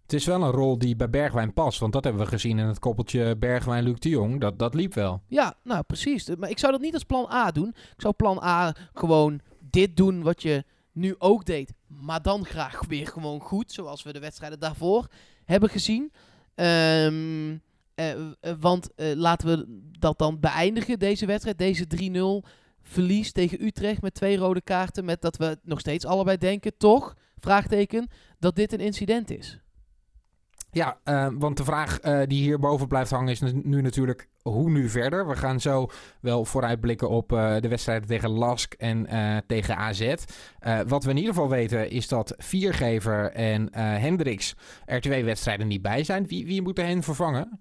Het is wel een rol die bij Bergwijn past. Want dat hebben we gezien in het koppeltje Bergwijn-Luc de Jong. Dat, dat liep wel. Ja, nou precies. Maar ik zou dat niet als plan A doen. Ik zou plan A gewoon dit doen wat je nu ook deed. Maar dan graag weer gewoon goed, zoals we de wedstrijden daarvoor hebben gezien. Ehm, eh, eh, want eh, laten we dat dan beëindigen, deze wedstrijd. Deze 3-0 verlies tegen Utrecht met twee rode kaarten. Met dat we nog steeds allebei denken, toch? Vraagteken, dat dit een incident is. Ja, eh, want de vraag eh, die hierboven blijft hangen is nu natuurlijk hoe nu verder. We gaan zo wel vooruitblikken op eh, de wedstrijden tegen Lask en tegen AZ. Wat we in ieder geval weten is dat Viergever en Hendricks er twee wedstrijden niet bij zijn. Wie, wie moet er hen vervangen?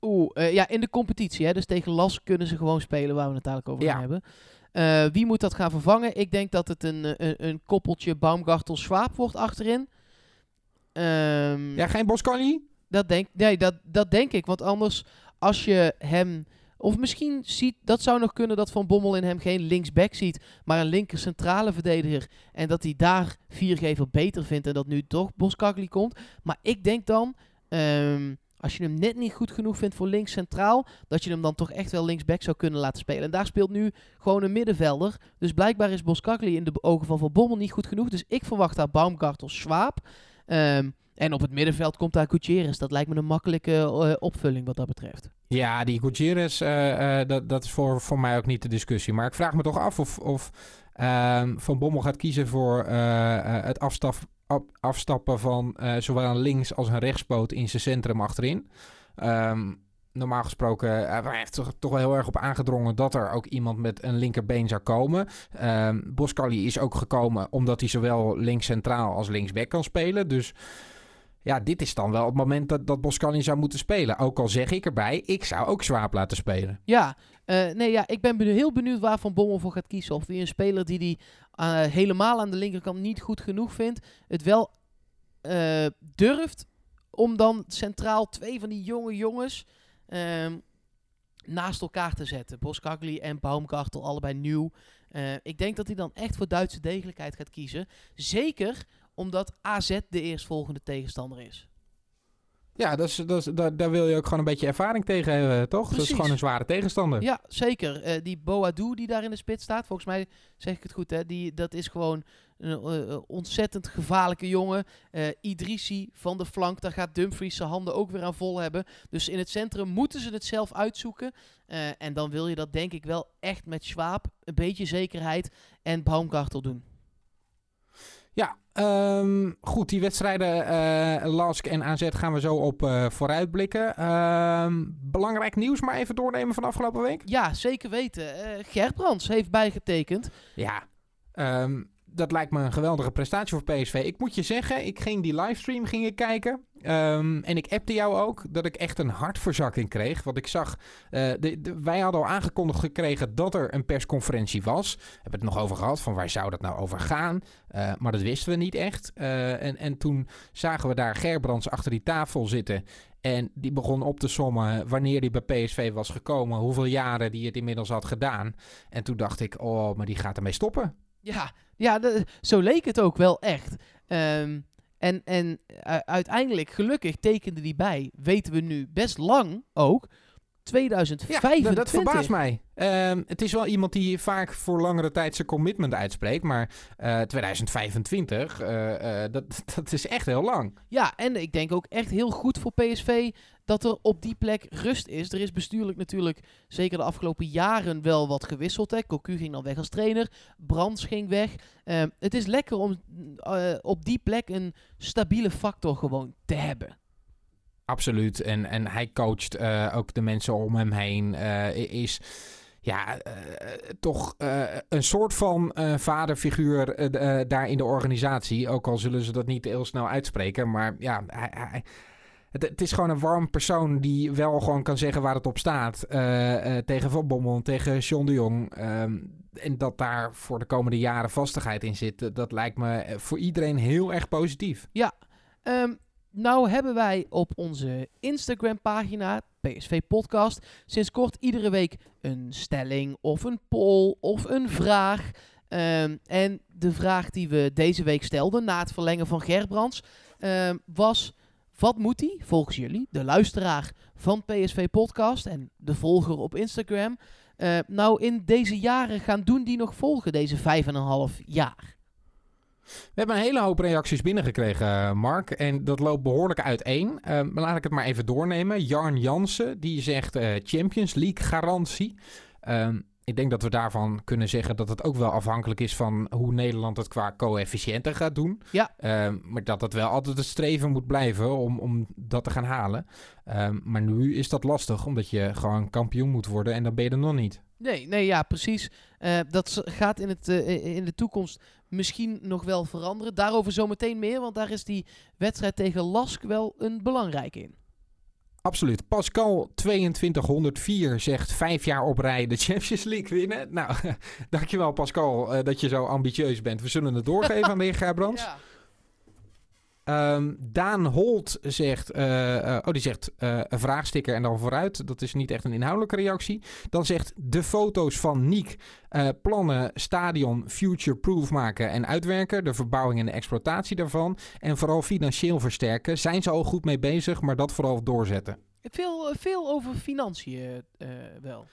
Oeh, eh, ja, in de competitie. Hè? Dus tegen Las kunnen ze gewoon spelen, waar we het dadelijk over Ja. gaan hebben. Wie moet dat gaan vervangen? Ik denk dat het een, een, een koppeltje Baumgartel-Schwab wordt achterin. Ehm, Ja, geen Boscani? dat, denk, nee, dat, dat denk ik. Want anders, als je hem Of misschien ziet, dat zou nog kunnen dat Van Bommel in hem geen linksback ziet, maar een linker centrale verdediger. En dat hij daar Viergever beter vindt en dat nu toch Boskakli komt. Maar ik denk dan, ehm, als je hem net niet goed genoeg vindt voor links centraal, dat je hem dan toch echt wel linksback zou kunnen laten spelen. En daar speelt nu gewoon een middenvelder. Dus blijkbaar is Boskakli in de ogen van Van Bommel niet goed genoeg. Dus ik verwacht daar Baumgartel, Schwab. Ehm, en op het middenveld komt daar Gutierrez. Dat lijkt me een makkelijke eh, opvulling wat dat betreft. Ja, die Gutierrez, eh, eh, dat, dat is voor, voor mij ook niet de discussie. Maar ik vraag me toch af of, of ehm, Van Bommel gaat kiezen voor het afstaf, afstappen van zowel een links als een rechtspoot in zijn centrum achterin. Ehm, normaal gesproken, hij heeft toch, toch wel heel erg op aangedrongen dat er ook iemand met een linkerbeen zou komen. Um, Boscali is ook gekomen omdat hij zowel links centraal als linksback kan spelen. Dus ja, dit is dan wel het moment dat, dat Boscani zou moeten spelen. Ook al zeg ik erbij, ik zou ook Zwaap laten spelen. Ja, uh, nee, ja ik ben heel benieuwd waar Van Bommel voor gaat kiezen. Of hij een speler die hij uh, eh, helemaal aan de linkerkant niet goed genoeg vindt, het wel durft om dan centraal twee van die jonge jongens ehm, naast elkaar te zetten. Boskagli en Baumgartel, allebei nieuw. ik denk dat hij dan echt voor Duitse degelijkheid gaat kiezen. Zeker omdat AZ de eerstvolgende tegenstander is. Ja, dat is, dat is, daar, daar wil je ook gewoon een beetje ervaring tegen hebben, toch? Precies. Dat is gewoon een zware tegenstander. Ja, zeker. Uh, die Boadou die daar in de spits staat, volgens mij zeg ik het goed, hè? Die, dat is gewoon een uh, ontzettend gevaarlijke jongen. Uh, Idrissi van de flank, daar gaat Dumfries zijn handen ook weer aan vol hebben. Dus in het centrum moeten ze het zelf uitzoeken. en dan wil je dat denk ik wel echt met Schwab, een beetje zekerheid en Baumgartel doen. Ja, um, goed. Die wedstrijden uh, Lask en AZ gaan we zo op uh, vooruitblikken. Um, belangrijk nieuws maar even doornemen van afgelopen week? Ja, zeker weten. Uh, Gerbrands heeft bijgetekend. Ja, um, dat lijkt me een geweldige prestatie voor PSV. Ik moet je zeggen, ik ging die livestream gingen kijken. Um, en ik appte jou ook dat ik echt een hartverzakking kreeg. Want ik zag, uh, de, wij hadden al aangekondigd gekregen dat er een persconferentie was. We hebben het nog over gehad van waar zou dat nou over gaan. Uh, maar dat wisten we niet echt. Uh, en, en toen zagen we daar Gerbrands achter die tafel zitten. En die begon op te sommen wanneer hij bij PSV was gekomen. Hoeveel jaren die het inmiddels had gedaan. En toen dacht ik, oh, maar die gaat ermee stoppen. Ja, ja zo leek het ook wel echt. Um, en, en uh, uiteindelijk, gelukkig tekende die bij, weten we nu best lang ook, 2025. Ja, dat, verbaast mij. Um, het is wel iemand die vaak voor langere tijd zijn commitment uitspreekt. Maar uh, 2025, uh, dat, dat is echt heel lang. Ja, en ik denk ook echt heel goed voor PSV dat er op die plek rust is. Er is bestuurlijk natuurlijk zeker de afgelopen jaren wel wat gewisseld. Hè. Cocu ging dan weg als trainer. Brands ging weg. Uh, het is lekker om uh, op die plek een stabiele factor gewoon te hebben. Absoluut. En, en hij coacht uh, ook de mensen om hem heen. is ja, toch een soort van vaderfiguur daar in de organisatie. Ook al zullen ze dat niet heel snel uitspreken. Maar ja, hij, hij, het, is gewoon een warm persoon die wel gewoon kan zeggen waar het op staat. Uh, uh, tegen Van Bommel, tegen John de Jong. Um, en dat daar voor de komende jaren vastigheid in zit. Dat lijkt me voor iedereen heel erg positief. Ja, um, nou hebben wij op onze Instagram pagina, PSV Podcast, sinds kort iedere week een stelling of een poll of een vraag. Um, en de vraag die we deze week stelden na het verlengen van Gerbrands was... Wat moet hij, volgens jullie, de luisteraar van PSV Podcast en de volger op Instagram, uh, nou in deze jaren gaan doen die nog volgen, deze vijf en een half jaar? We hebben een hele hoop reacties binnengekregen, eh, Mark. En dat loopt behoorlijk uiteen. Uh, laat ik het maar even doornemen. Jarn Jansen, die zegt uh, Champions League garantie. Uh, ik denk dat we daarvan kunnen zeggen dat het ook wel afhankelijk is van hoe Nederland het qua coëfficiënten gaat doen. Ja. Uh, maar dat het wel altijd het streven moet blijven om, om dat te gaan halen. Uh, maar nu is dat lastig, omdat je gewoon kampioen moet worden en dan ben je er nog niet. Nee, nee ja, precies. Uh, dat gaat in, het, uh, in de toekomst misschien nog wel veranderen. Daarover zometeen meer, want daar is die wedstrijd tegen Lask wel een belangrijke in. Absoluut. Pascal 2204 zegt vijf jaar op rij de Champions League winnen. Nou, dankjewel Pascal uh, dat je zo ambitieus bent. We zullen het doorgeven aan de heer Gerbrands. Ja. Ehm, Daan Holt zegt, eh, eh, oh die zegt eh, een vraagsticker en dan vooruit. Dat is niet echt een inhoudelijke reactie. Dan zegt de foto's van Niek plannen stadion future-proof maken en uitwerken. De verbouwing en de exploitatie daarvan. En vooral financieel versterken. Zijn ze al goed mee bezig, maar dat vooral doorzetten. Veel, veel over financiën wel.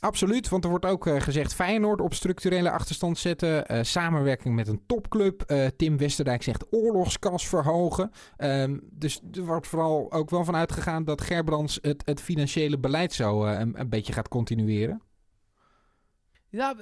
Absoluut, want er wordt ook eh, gezegd Feyenoord op structurele achterstand zetten. eh, samenwerking met een topclub. Eh, Tim Westerdijk zegt oorlogskas verhogen. Ehm, dus er wordt vooral ook wel van uitgegaan dat Gerbrands het, het financiële beleid zo een, een beetje gaat continueren. Ja,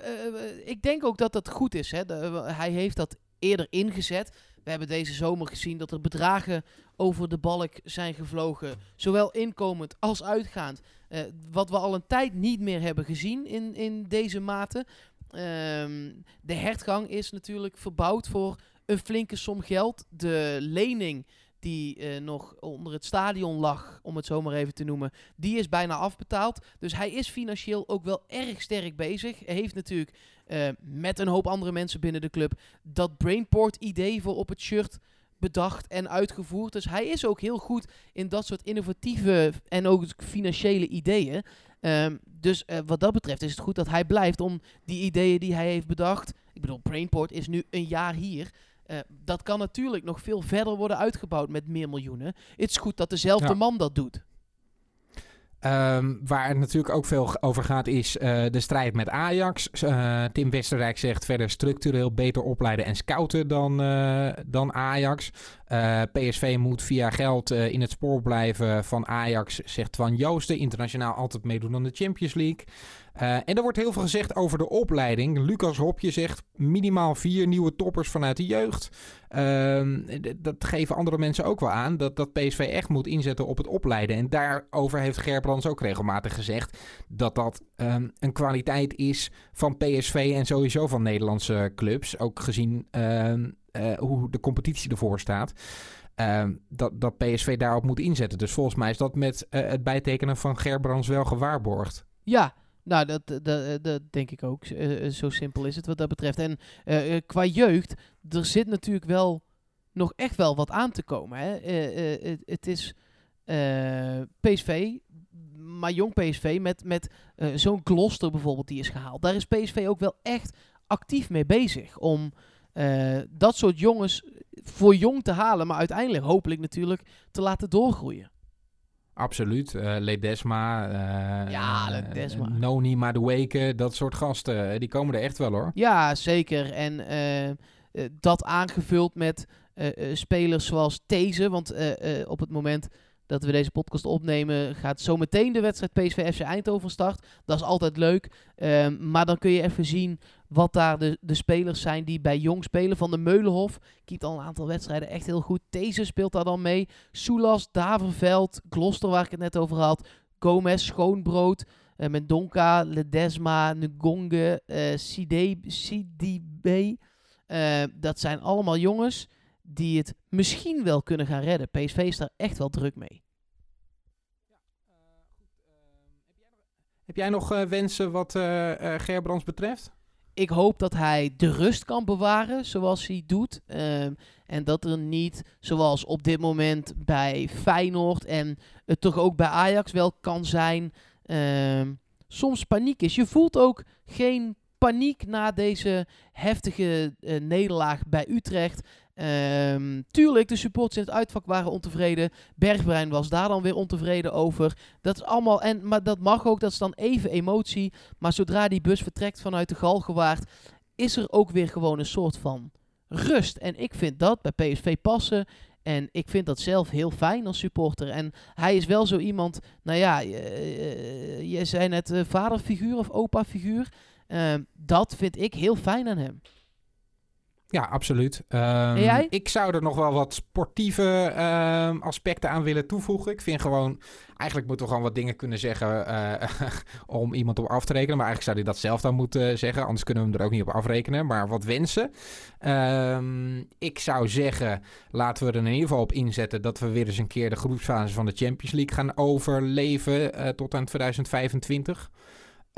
ik denk ook dat dat goed is. Hè. Hij heeft dat eerder ingezet. We hebben deze zomer gezien dat er bedragen over de balk zijn gevlogen. Zowel inkomend als uitgaand. Eh, wat we al een tijd niet meer hebben gezien in, in deze mate. Ehm, de hertgang is natuurlijk verbouwd voor een flinke som geld. De lening die eh, nog onder het stadion lag, om het zo maar even te noemen, die is bijna afbetaald. Dus hij is financieel ook wel erg sterk bezig. Hij heeft natuurlijk eh, met een hoop andere mensen binnen de club dat Brainport-idee voor op het shirt bedacht en uitgevoerd. Dus hij is ook heel goed in dat soort innovatieve en ook financiële ideeën. Ehm, dus eh, wat dat betreft is het goed dat hij blijft om die ideeën die hij heeft bedacht. Ik bedoel, Brainport is nu een jaar hier. Eh, dat kan natuurlijk nog veel verder worden uitgebouwd met meer miljoenen. Het is goed dat dezelfde Ja. man dat doet. Ehm, waar het natuurlijk ook veel over gaat is eh, de strijd met Ajax. Eh, Tim Westerrijk zegt verder structureel beter opleiden en scouten dan, dan Ajax. PSV moet via geld in het spoor blijven van Ajax, zegt Twan Joosten. Internationaal altijd meedoen aan de Champions League. Eh, en er wordt heel veel gezegd over de opleiding. Lucas Hopje zegt minimaal vier nieuwe toppers vanuit de jeugd. Ehm, dat geven andere mensen ook wel aan. Dat, dat PSV echt moet inzetten op het opleiden. En daarover heeft Gerbrands ook regelmatig gezegd. Dat dat ehm, een kwaliteit is van PSV en sowieso van Nederlandse clubs. Ook gezien ehm, eh, hoe de competitie ervoor staat. Dat, dat PSV daarop moet inzetten. Dus volgens mij is dat met eh, het bijtekenen van Gerbrands wel gewaarborgd. Ja, nou, dat, dat, dat, denk ik ook. Eh, eh, zo simpel is het wat dat betreft. En eh, eh, qua jeugd, er zit natuurlijk wel nog echt wel wat aan te komen. Hè? Eh, eh, het, is eh, PSV, maar jong PSV met, met eh, zo'n Gloucester bijvoorbeeld die is gehaald. Daar is PSV ook wel echt actief mee bezig om eh, dat soort jongens voor jong te halen, maar uiteindelijk hopelijk natuurlijk te laten doorgroeien. Absoluut. Eh Ledesma. eh, Ja, Ledesma. Noni Madueke, dat soort gasten. Die komen er echt wel hoor. Ja, zeker. En dat aangevuld met spelers zoals These. Want op het moment dat we deze podcast opnemen, gaat zometeen de wedstrijd PSV FC Eindhoven start. Dat is altijd leuk. Ehm, maar dan kun je even zien wat daar de, de spelers zijn die bij Jong spelen. Van de Meulenhof keept al een aantal wedstrijden echt heel goed. These speelt daar dan mee. Soulas, Daverveld, Gloucester waar ik het net over had. Gomez, Schoonbrood. Eh Mendonca, Ledesma, Ngonge, eh Side- Sidibe. Eh, dat zijn allemaal jongens die het misschien wel kunnen gaan redden. PSV is daar echt wel druk mee. Heb jij nog eh, wensen wat eh, Gerbrands betreft? Ik hoop dat hij de rust kan bewaren zoals hij doet. Ehm, en dat er niet, zoals op dit moment bij Feyenoord en het toch ook bij Ajax wel kan zijn, ehm, soms paniek is. Je voelt ook geen paniek na deze heftige nederlaag bij Utrecht. Ehm, tuurlijk, de supporters in het uitvak waren ontevreden. Bergbrein was daar dan weer ontevreden over. Dat is allemaal, en, maar dat mag ook, dat is dan even emotie. Maar zodra die bus vertrekt vanuit de Galgenwaard, is er ook weer gewoon een soort van rust. En ik vind dat bij PSV passen. En ik vind dat zelf heel fijn als supporter. En hij is wel zo iemand, nou ja, je, je zei net eh, vaderfiguur of opa-figuur. Ehm, dat vind ik heel fijn aan hem. Ja, absoluut. Ehm, jij? Ik zou er nog wel wat sportieve ehm, aspecten aan willen toevoegen. Ik vind gewoon, eigenlijk moeten we gewoon wat dingen kunnen zeggen eh, om iemand op af te rekenen. Maar eigenlijk zou hij dat zelf dan moeten zeggen, anders kunnen we hem er ook niet op afrekenen. Maar wat wensen. Ehm, ik zou zeggen, laten we er in ieder geval op inzetten dat we weer eens een keer de groepsfase van de Champions League gaan overleven eh, tot aan 2025.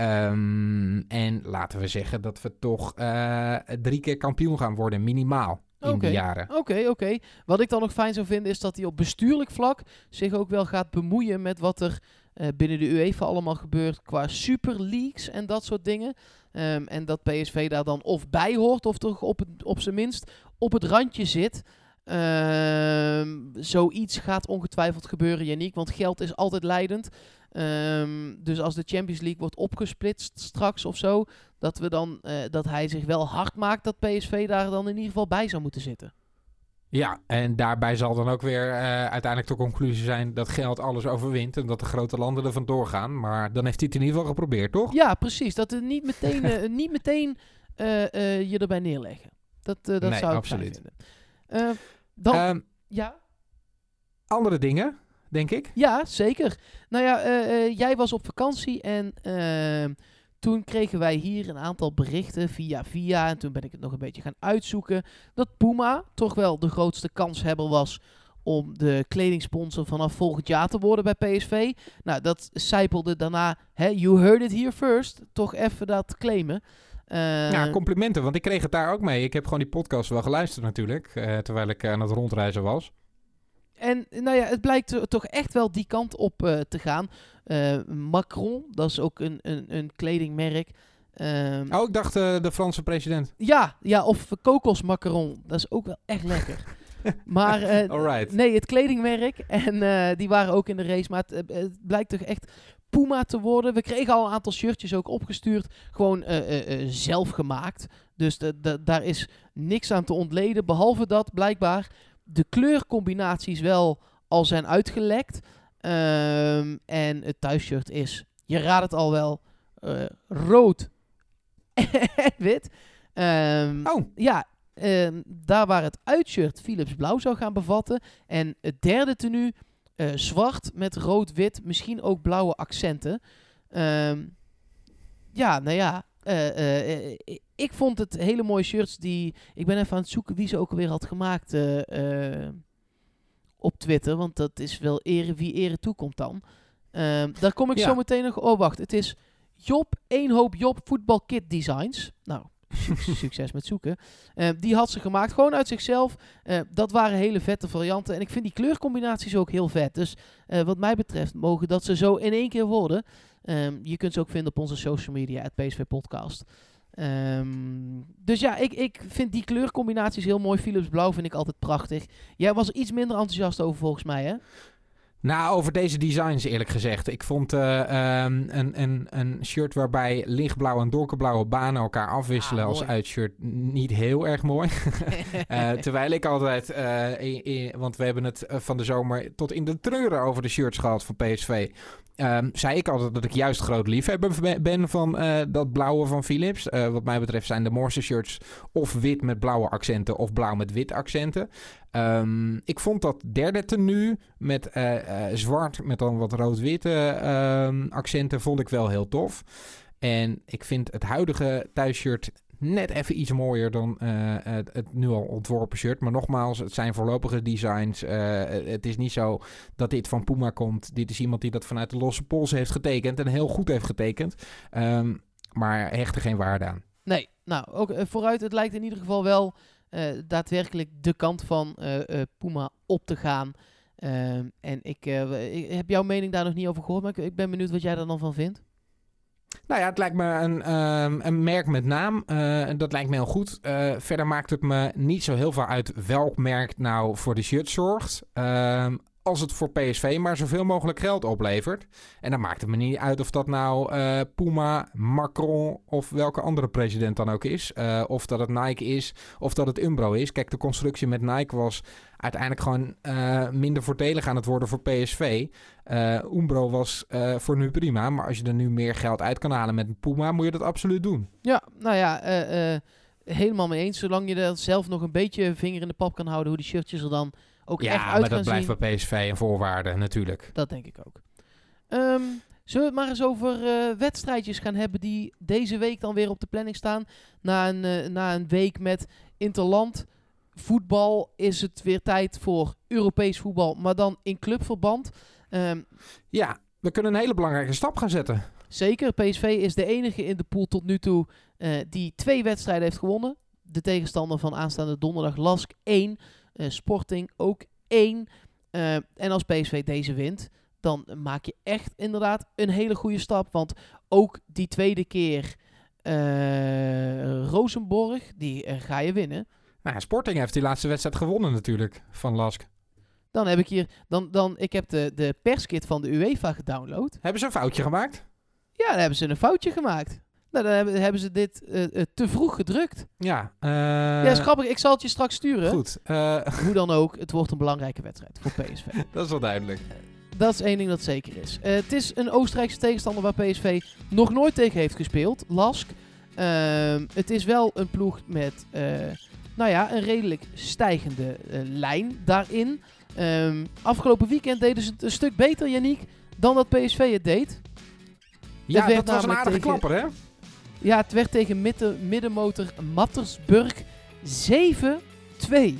Ehm, en laten we zeggen dat we toch eh, drie keer kampioen gaan worden, minimaal. in Oké. die jaren. Oké, oké. Wat ik dan nog fijn zou vinden is dat hij op bestuurlijk vlak zich ook wel gaat bemoeien met wat er eh, binnen de UEFA allemaal gebeurt qua Super Leagues en dat soort dingen. Ehm, en dat PSV daar dan of bij hoort of toch op, het, op zijn minst op het randje zit. Ehm, zoiets gaat ongetwijfeld gebeuren, Yannick, want geld is altijd leidend. Ehm, dus als de Champions League wordt opgesplitst straks of zo, dat, we dan, eh, dat hij zich wel hard maakt dat PSV daar dan in ieder geval bij zou moeten zitten. Ja, en daarbij zal dan ook weer eh, uiteindelijk de conclusie zijn dat geld alles overwint en dat de grote landen er vandoor gaan. Maar dan heeft hij het in ieder geval geprobeerd, toch? Ja, precies. Dat er niet meteen, eh, niet meteen je erbij neerleggen. Dat, dat Nee, zou ik absoluut. vinden. Dan, Ehm, ja, andere dingen, denk ik. ja, zeker. Nou ja, eh, eh, jij was op vakantie en ehm, toen kregen wij hier een aantal berichten via via. En toen ben ik het nog een beetje gaan uitzoeken. Dat Puma toch wel de grootste kanshebber was om de kledingsponsor vanaf volgend jaar te worden bij PSV. Nou, dat zijpelde daarna, hè, you heard it here first, toch even dat claimen. Eh, ja, complimenten, want ik kreeg het daar ook mee. Ik heb gewoon die podcast wel geluisterd natuurlijk, terwijl ik aan het rondreizen was. En nou ja, het blijkt to- toch echt wel die kant op eh, te gaan. Eh, Macron, dat is ook een, een, een kledingmerk. Ehm, Oh, ik dacht eh, de Franse president. Ja, ja, of kokos Macron. Dat is ook wel echt lekker. maar nee, het kledingmerk. En die waren ook in de race. Maar het, het blijkt toch echt Puma te worden. We kregen al een aantal shirtjes ook opgestuurd. Gewoon zelf gemaakt. Dus de, de- daar is niks aan te ontleden. Behalve dat blijkbaar de kleurcombinaties wel al zijn uitgelekt. Ehm, en het thuisshirt is, je raadt het al wel, eh, rood en wit. Ehm, Oh, ja, ehm, daar waar het uitshirt Philips blauw zou gaan bevatten. En het derde tenue eh, zwart met rood-wit, misschien ook blauwe accenten. Ja, nou ja. eh, ik vond het hele mooie shirts die... Ik ben even aan het zoeken wie ze ook alweer had gemaakt eh, eh, op Twitter. Want dat is wel ere wie ere toekomt dan. Ehm, daar kom ik Ja. zo meteen nog... Oh, wacht. Het is Job, één hoop Job Voetbal Kit Designs. Nou, suc- succes met zoeken. Eh, die had ze gemaakt, gewoon uit zichzelf. Eh, dat waren hele vette varianten. En ik vind die kleurcombinaties ook heel vet. Dus eh, wat mij betreft mogen dat ze zo in één keer worden. Ehm, je kunt ze ook vinden op onze social media, het PSV Podcast. Ehm, dus ja, ik, ik vind die kleurcombinaties heel mooi. Philips Blauw vind ik altijd prachtig. Jij was er iets minder enthousiast over volgens mij, hè? Nou, over deze designs eerlijk gezegd. Ik vond eh, ehm, een, een, een shirt waarbij lichtblauwe en donkerblauwe banen elkaar afwisselen Ah, als uitshirt niet heel erg mooi. Eh, terwijl ik altijd, eh, i- i- want we hebben het van de zomer tot in de treuren over de shirts gehad van PSV. Ehm, zei ik altijd dat ik juist groot liefhebber be- ben van eh, dat blauwe van Philips. Eh, wat mij betreft zijn de Morse shirts of wit met blauwe accenten of blauw met wit accenten. Ehm, ik vond dat derde tenue met eh, zwart met dan wat rood-witte ehm, accenten vond ik wel heel tof. En ik vind het huidige thuisshirt net even iets mooier dan eh, het, nu al ontworpen shirt. Maar nogmaals, het zijn voorlopige designs. Eh, het is niet zo dat dit van Puma komt. Dit is iemand die dat vanuit de losse pols heeft getekend en heel goed heeft getekend. Ehm, maar hecht er geen waarde aan. Nee, nou, ook eh, vooruit. Het lijkt in ieder geval wel daadwerkelijk de kant van Puma op te gaan. Ehm, en ik, ik heb jouw mening daar nog niet over gehoord, maar ik, ik ben benieuwd wat jij daar dan van vindt. Nou ja, het lijkt me een, ehm, een merk met naam. En dat lijkt me heel goed. Eh, verder maakt het me niet zo heel veel uit welk merk nou voor de shirt zorgt. Ehm, als het voor PSV maar zoveel mogelijk geld oplevert. En dan maakt het me niet uit of dat nou eh, Puma, Macron of welke andere president dan ook is. Of dat het Nike is of dat het Umbro is. Kijk, de constructie met Nike was uiteindelijk gewoon eh, minder voordelig aan het worden voor PSV. Eh Umbro was eh, voor nu prima, maar als je er nu meer geld uit kan halen met een Puma, moet je dat absoluut doen. Ja, nou ja, helemaal mee eens. Zolang je er zelf nog een beetje vinger in de pap kan houden hoe die shirtjes er dan ook echt ja, uit maar gaan dat blijft zien. bij PSV een voorwaarde natuurlijk. Dat denk ik ook. Ehm, zullen we het maar eens over wedstrijdjes gaan hebben die deze week dan weer op de planning staan? Na een, na een week met interland voetbal is het weer tijd voor Europees voetbal, maar dan in clubverband. Ehm, Ja, we kunnen een hele belangrijke stap gaan zetten. zeker, PSV is de enige in de pool tot nu toe eh, die twee wedstrijden heeft gewonnen. de tegenstander van aanstaande donderdag Lask 1. eh, Sporting ook 1. Eh, en als PSV deze wint, dan maak je echt inderdaad een hele goede stap. Want ook die tweede keer Rosenborg, die ga je winnen. Nou, ja, Sporting heeft die laatste wedstrijd gewonnen natuurlijk van Lask. Dan heb ik hier, dan, dan, ik heb de, de perskit van de UEFA gedownload. Hebben ze een foutje gemaakt? Ja, dan hebben ze een foutje gemaakt. Nou, dan hebben, hebben ze dit eh, eh, te vroeg gedrukt. Ja. eh, ja, is grappig. Ik zal het je straks sturen. Goed, Hoe dan ook, het wordt een belangrijke wedstrijd voor PSV. dat is wel duidelijk. Dat is één ding dat zeker is. Het is een Oostenrijkse tegenstander waar PSV nog nooit tegen heeft gespeeld. Lask. Ehm, het is wel een ploeg met, nou ja, een redelijk stijgende eh, lijn daarin. Ehm, afgelopen weekend deden ze het een stuk beter, Yannick, dan dat PSV het deed. Ja, werd dat was een aardige tegen- klapper, hè? Ja, het werd tegen midden, middenmotor Mattersburg 7-2.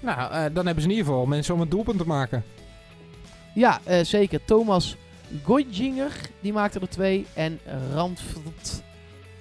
Nou, eh, dan hebben ze in ieder geval mensen om een doelpunt te maken. Ja, eh, zeker. Thomas Goijinger, die maakte er twee. En Randvert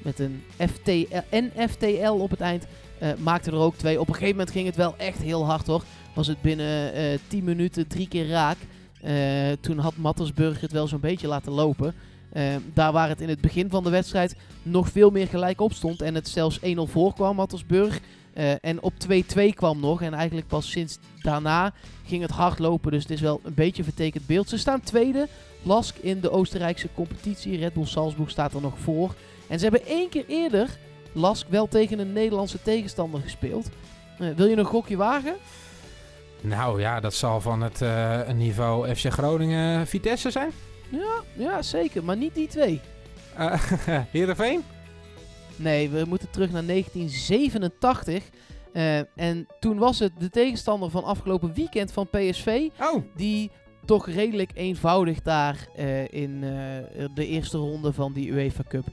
met een FTL, NFTL op het eind eh, maakte er ook twee. Op een gegeven moment ging het wel echt heel hard hoor. Was het binnen eh 10 minuten drie keer raak. Eh, toen had Mattersburg het wel zo'n beetje laten lopen. Eh, daar waar het in het begin van de wedstrijd nog veel meer gelijk op stond. En het zelfs 1-0 voorkwam, Mattersburg. Eh, en op 2-2 kwam nog. En eigenlijk pas sinds daarna ging het hard lopen. Dus het is wel een beetje vertekend beeld. Ze staan tweede. Lask in de Oostenrijkse competitie. Red Bull Salzburg staat er nog voor. En ze hebben één keer eerder Lask wel tegen een Nederlandse tegenstander gespeeld. Eh, wil je een gokje wagen? Nou ja, dat zal van het eh, niveau FC Groningen Vitesse zijn. Ja, ja, zeker. Maar niet die twee. Eh Heerenveen? Nee, we moeten terug naar 1987. Eh, en toen was het de tegenstander van afgelopen weekend van PSV. Oh, Die toch redelijk eenvoudig daar in de eerste ronde van die UEFA Cup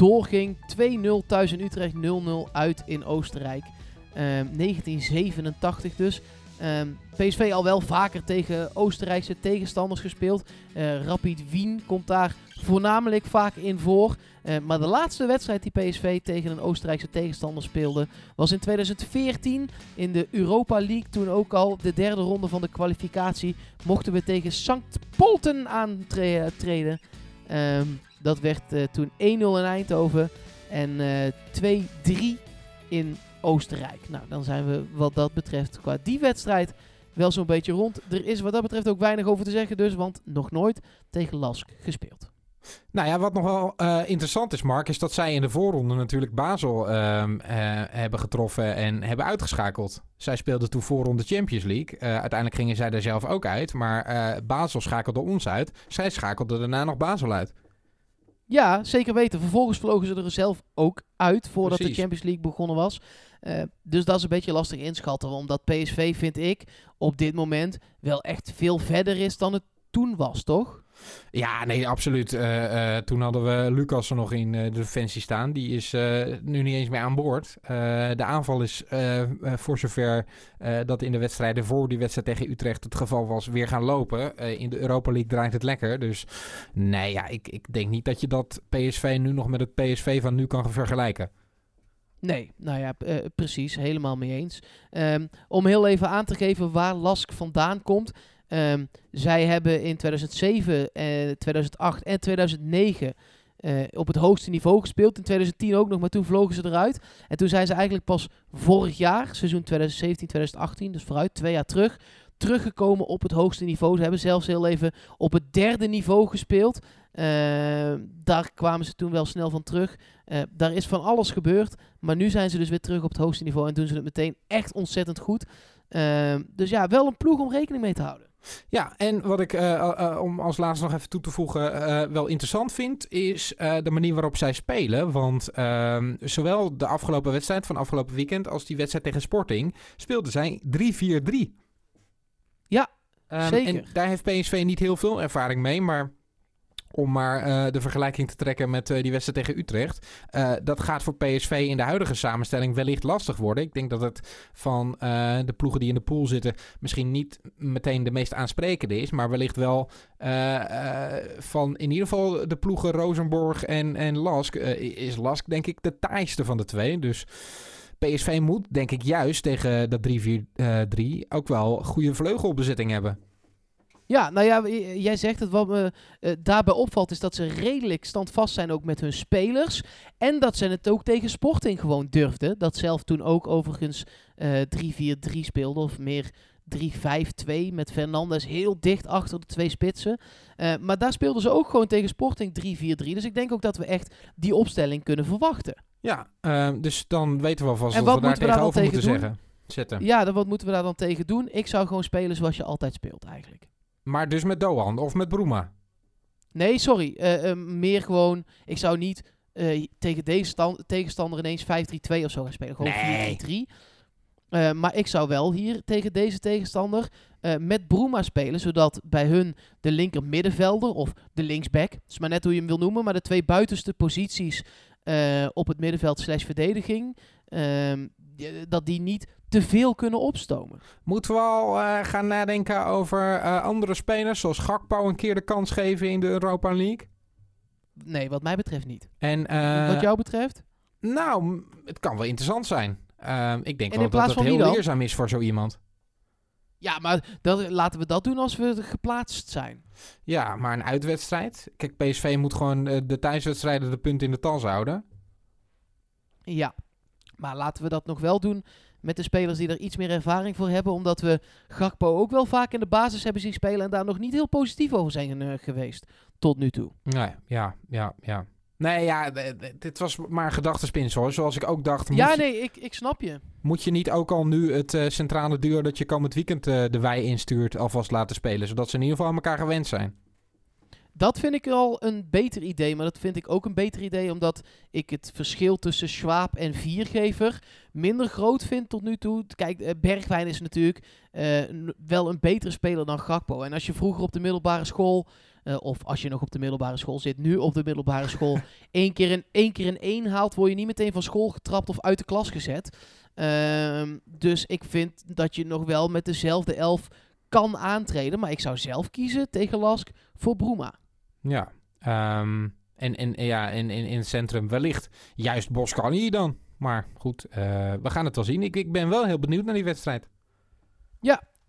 doorging. 2-0 thuis in Utrecht, 0-0 uit in Oostenrijk. Ehm, 1987 dus. Ehm, PSV al wel vaker tegen Oostenrijkse tegenstanders gespeeld. Eh, Rapid Wien komt daar voornamelijk vaak in voor. Eh, maar de laatste wedstrijd die PSV tegen een Oostenrijkse tegenstander speelde was in 2014 in de Europa League. Toen ook al de derde ronde van de kwalificatie mochten we tegen Sankt Polten aantreden. Ehm, dat werd eh, toen 1-0 in Eindhoven en eh 2-3 in Oostenrijk. Nou, dan zijn we wat dat betreft qua die wedstrijd wel zo'n beetje rond. Er is wat dat betreft ook weinig over te zeggen dus, want nog nooit tegen Lask gespeeld. Nou ja, wat nog wel eh, interessant is, Mark, is dat zij in de voorronde natuurlijk Basel ehm, eh, hebben getroffen en hebben uitgeschakeld. Zij speelden toen voorronde Champions League. Eh, uiteindelijk gingen zij er zelf ook uit, maar eh, Basel schakelde ons uit. Zij schakelden daarna nog Basel uit. Ja, zeker weten. Vervolgens vlogen ze er zelf ook uit voordat Precies. de Champions League begonnen was. Eh, dus dat is een beetje lastig inschatten. Omdat PSV, vind ik, op dit moment wel echt veel verder is dan het toen was, toch? Ja, nee, absoluut. Eh, eh, toen hadden we Lucas er nog in eh, de defensie staan. Die is nu niet eens meer aan boord. De aanval is voor zover dat in de wedstrijden voor die wedstrijd tegen Utrecht het geval was, weer gaan lopen. In de Europa League draait het lekker. Dus nee, ja, ik, ik denk niet dat je dat PSV nu nog met het PSV van nu kan vergelijken. Nee, nou ja, precies. Helemaal mee eens. Ehm, om heel even aan te geven waar Lask vandaan komt. Ehm, zij hebben in 2007, eh, 2008 en 2009 eh, op het hoogste niveau gespeeld. In 2010 ook nog, maar toen vlogen ze eruit. En toen zijn ze eigenlijk pas vorig jaar, seizoen 2017, 2018, dus vooruit twee jaar terug, teruggekomen op het hoogste niveau. Ze hebben zelfs heel even op het derde niveau gespeeld. Ehm, daar kwamen ze toen wel snel van terug. Eh, daar is van alles gebeurd. Maar nu zijn ze dus weer terug op het hoogste niveau en doen ze het meteen echt ontzettend goed. Ehm, dus ja, wel een ploeg om rekening mee te houden. Ja, en wat ik eh, eh, eh, om als laatste nog even toe te voegen eh, wel interessant vind, is de manier waarop zij spelen. Want ehm, zowel de afgelopen wedstrijd van afgelopen weekend als die wedstrijd tegen Sporting speelden zij 3-4-3. Ja, Ehm, zeker. En daar heeft PSV niet heel veel ervaring mee, maar om maar eh, de vergelijking te trekken met eh, die wedstrijd tegen Utrecht. eh, dat gaat voor PSV in de huidige samenstelling wellicht lastig worden. Ik denk dat het van de ploegen die in de pool zitten misschien niet meteen de meest aansprekende is. Maar wellicht wel van in ieder geval de ploegen Rosenborg en, en Lask. is Lask denk ik de taaiste van de twee. Dus PSV moet, denk ik, juist tegen dat 3-4-3 ook wel goede vleugelbezetting hebben. Ja, nou ja, jij zegt het. Wat me eh, daarbij opvalt is dat ze redelijk standvast zijn ook met hun spelers. En dat ze het ook tegen Sporting gewoon durfden. Dat zelf toen ook overigens eh 3-4-3 speelde. Of meer 3-5-2 met Fernandes heel dicht achter de twee spitsen. Eh, maar daar speelden ze ook gewoon tegen Sporting 3-4-3. Dus ik denk ook dat we echt die opstelling kunnen verwachten. Ja, ehm, dus dan weten we alvast En wat wat we daar moeten tegenover moeten tegen zeggen. Zetten. Ja, dan, wat moeten we daar dan tegen doen? Ik zou gewoon spelen zoals je altijd speelt eigenlijk. Maar dus met Doan of met Broema. Nee, sorry. eh, eh, meer gewoon, ik zou niet eh, tegen deze stan- tegenstander ineens 5-3-2 of zo gaan spelen. Gewoon Nee. 4-3-3. Eh, maar ik zou wel hier tegen deze tegenstander met Bruma spelen, zodat bij hun de linker middenvelder of de linksback, het is maar net hoe je hem wil noemen, maar de twee buitenste posities op het middenveld slash verdediging, ehm, dat die niet te veel kunnen opstomen. Moeten we al eh, gaan nadenken over eh, andere spelers, zoals Gakpo een keer de kans geven in de Europa League? Nee, wat mij betreft niet. En, eh, wat jou betreft? Nou, het kan wel interessant zijn. Ehm, ik denk En wel dat het heel leerzaam is voor zo iemand. Ja, maar dat, laten we dat doen als we geplaatst zijn. Ja, maar een uitwedstrijd. Kijk, PSV moet gewoon de thuiswedstrijden de punten in de tas houden. Ja, maar laten we dat nog wel doen met de spelers die er iets meer ervaring voor hebben. Omdat we Gakpo ook wel vaak in de basis hebben zien spelen en daar nog niet heel positief over zijn geweest tot nu toe. Nee, ja, ja, ja. Nee, ja, dit was maar een gedachtenspinsel hoor. Zoals ik ook dacht, Ja, nee, ik, ik snap je. moet je niet ook al nu het eh, centrale duo dat je komend weekend eh, de wei instuurt alvast laten spelen? Zodat ze in ieder geval aan elkaar gewend zijn. Dat vind ik al een beter idee, maar dat vind ik ook een beter idee omdat ik het verschil tussen Schwab en Viergever minder groot vind tot nu toe. Kijk, eh, Bergwijn is natuurlijk eh, wel een betere speler dan Gakpo. En als je vroeger op de middelbare school, eh, of als je nog op de middelbare school zit, nu op de middelbare school, één keer een één keer een één haalt, word je niet meteen van school getrapt of uit de klas gezet. Ehm, dus ik vind dat je nog wel met dezelfde elf kan aantreden. Maar ik zou zelf kiezen tegen Lask voor Broema. Ja. Ehm, en, en ja, in, in, in het centrum wellicht juist Boscani dan. Maar goed, eh, we gaan het wel zien. Ik, ik ben wel heel benieuwd naar die wedstrijd.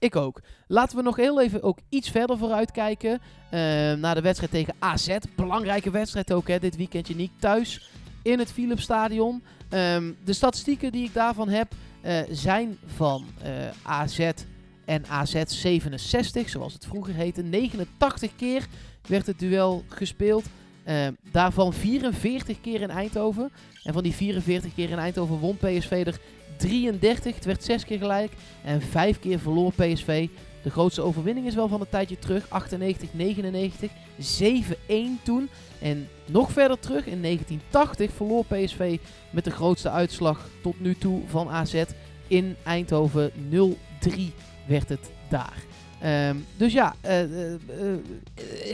Ik ook. Laten we nog heel even ook iets verder vooruit kijken. eh, naar de wedstrijd tegen AZ. Belangrijke wedstrijd ook hè, dit weekendje niet thuis in het Philipsstadion. Ehm de statistieken die ik daarvan heb eh, zijn van AZ en AZ 67, zoals het vroeger heette. 89 keer werd het duel gespeeld. Ehm, daarvan 44 keer in Eindhoven. En van die 44 keer in Eindhoven won PSV er 33. Het werd 6 keer gelijk. En 5 keer verloor PSV. De grootste overwinning is wel van een tijdje terug. 98, 99. 7-1 toen. En nog verder terug in 1980 verloor PSV met de grootste uitslag tot nu toe van AZ in Eindhoven. 0-3 werd het daar. Ehm, dus ja, eh, eh, eh,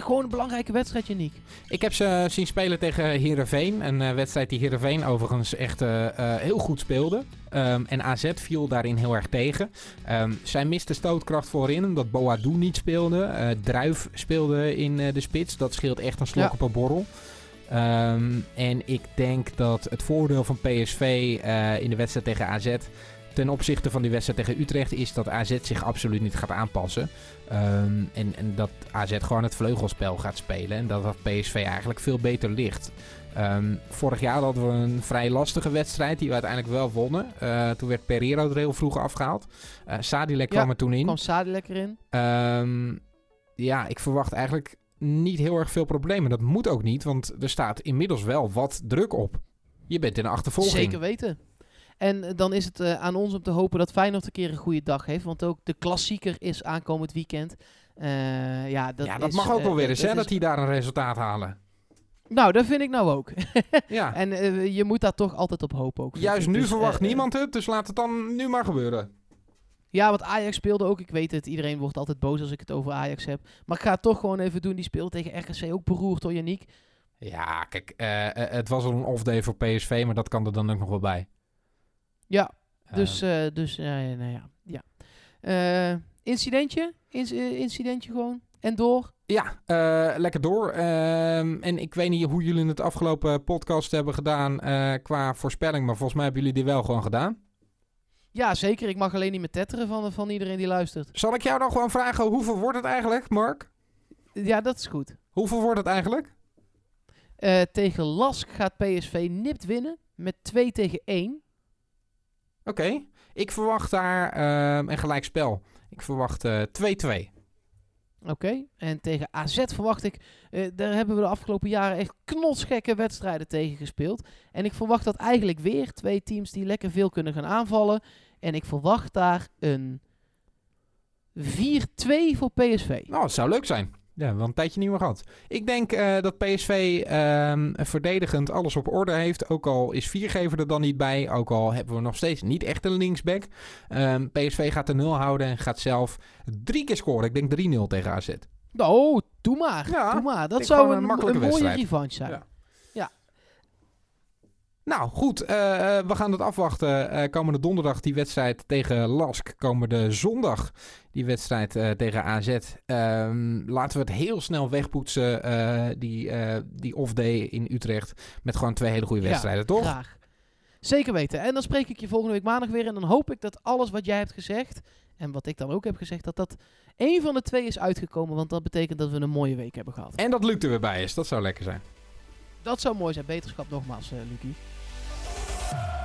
gewoon een belangrijke wedstrijd, Janiek. Ik heb ze zien spelen tegen Heerenveen. Een wedstrijd die Heerenveen overigens echt heel goed speelde. Ehm, en AZ viel daarin heel erg tegen. Ehm, zij miste stootkracht voorin, omdat Boadou niet speelde. Druif speelde in de spits. Dat scheelt echt een slok Ja. op een borrel. En ik denk dat het voordeel van PSV in de wedstrijd tegen AZ... ten opzichte van die wedstrijd tegen Utrecht... is dat AZ zich absoluut niet gaat aanpassen. Ehm, en, en dat AZ gewoon het vleugelspel gaat spelen. En dat dat PSV eigenlijk veel beter ligt. Ehm, vorig jaar hadden we een vrij lastige wedstrijd die we uiteindelijk wel wonnen. Eh, toen werd Pereiro er heel vroeg afgehaald. Eh Sadilek kwam er toen in. Kwam Sadi lekker in. Ehm, ja, ik verwacht eigenlijk niet heel erg veel problemen. Dat moet ook niet, want er staat inmiddels wel wat druk op. Je bent in de achtervolging. Zeker weten. En eh, dan is het eh, aan ons om te hopen dat Feyenoord een keer een goede dag heeft. Want ook de klassieker is aankomend weekend. Eh, ja, dat, ja, dat is, mag ook wel weer eens, hè, dat die daar een resultaat halen. Nou, dat vind ik nou ook. Ja, en je moet daar toch altijd op hopen ook. juist nu Dus, verwacht niemand het, dus laat het dan nu maar gebeuren. Ja, want Ajax speelde ook. Ik weet het, iedereen wordt altijd boos als ik het over Ajax heb. Maar ik ga het toch gewoon even doen. Die speelde tegen RKC ook beroerd hoor, Janiek. Ja, kijk, het was al een off-day voor PSV, maar dat kan er dan ook nog wel bij. Ja, dus, eh, dus nou ja. ja. Eh, incidentje? Inc- eh, incidentje gewoon. En door. Ja, lekker door. Ehm, en ik weet niet hoe jullie het afgelopen podcast hebben gedaan qua voorspelling, maar volgens mij hebben jullie die wel gewoon gedaan. Ja, zeker. Ik mag alleen niet meer tetteren van, van iedereen die luistert. Zal ik jou nog gewoon vragen, hoeveel wordt het eigenlijk, Mark? Ja, dat is goed. Hoeveel wordt het eigenlijk? Tegen Lask gaat PSV nipt winnen met 2 tegen 1. Oké. Ik verwacht daar ehm, een gelijkspel. Ik verwacht eh, 2-2. Oké. En tegen AZ verwacht ik... eh, daar hebben we de afgelopen jaren echt knotsgekke wedstrijden tegen gespeeld. En ik verwacht dat eigenlijk weer twee teams die lekker veel kunnen gaan aanvallen. En ik verwacht daar een 4-2 voor PSV. Nou, het zou leuk zijn. Ja, wel een tijdje niet meer gehad. Ik denk eh, dat PSV ehm, verdedigend alles op orde heeft. Ook al is Viergever er dan niet bij. Ook al hebben we nog steeds niet echt een linksback. Ehm, PSV gaat de nul houden en gaat zelf drie keer scoren. Ik denk 3-0 tegen AZ. Oh, doe maar. Ja, doe maar. Dat zou een, een makkelijke een mooie revanche zijn. Ja. Nou, goed. eh, eh, we gaan het afwachten. Eh, komende donderdag die wedstrijd tegen Lask. Komende zondag die wedstrijd tegen AZ. Ehm, laten we het heel snel wegpoetsen. die, die off-day in Utrecht. Met gewoon twee hele goede Ja, wedstrijden, toch? Graag. Zeker weten. En dan spreek ik je volgende week maandag weer. En dan hoop ik dat alles wat jij hebt gezegd. En wat ik dan ook heb gezegd. Dat dat één van de twee is uitgekomen. Want dat betekent dat we een mooie week hebben gehad. En dat Luc er weer bij is. Dat zou lekker zijn. Dat zou mooi zijn. Beterschap nogmaals, Lucie. Yeah.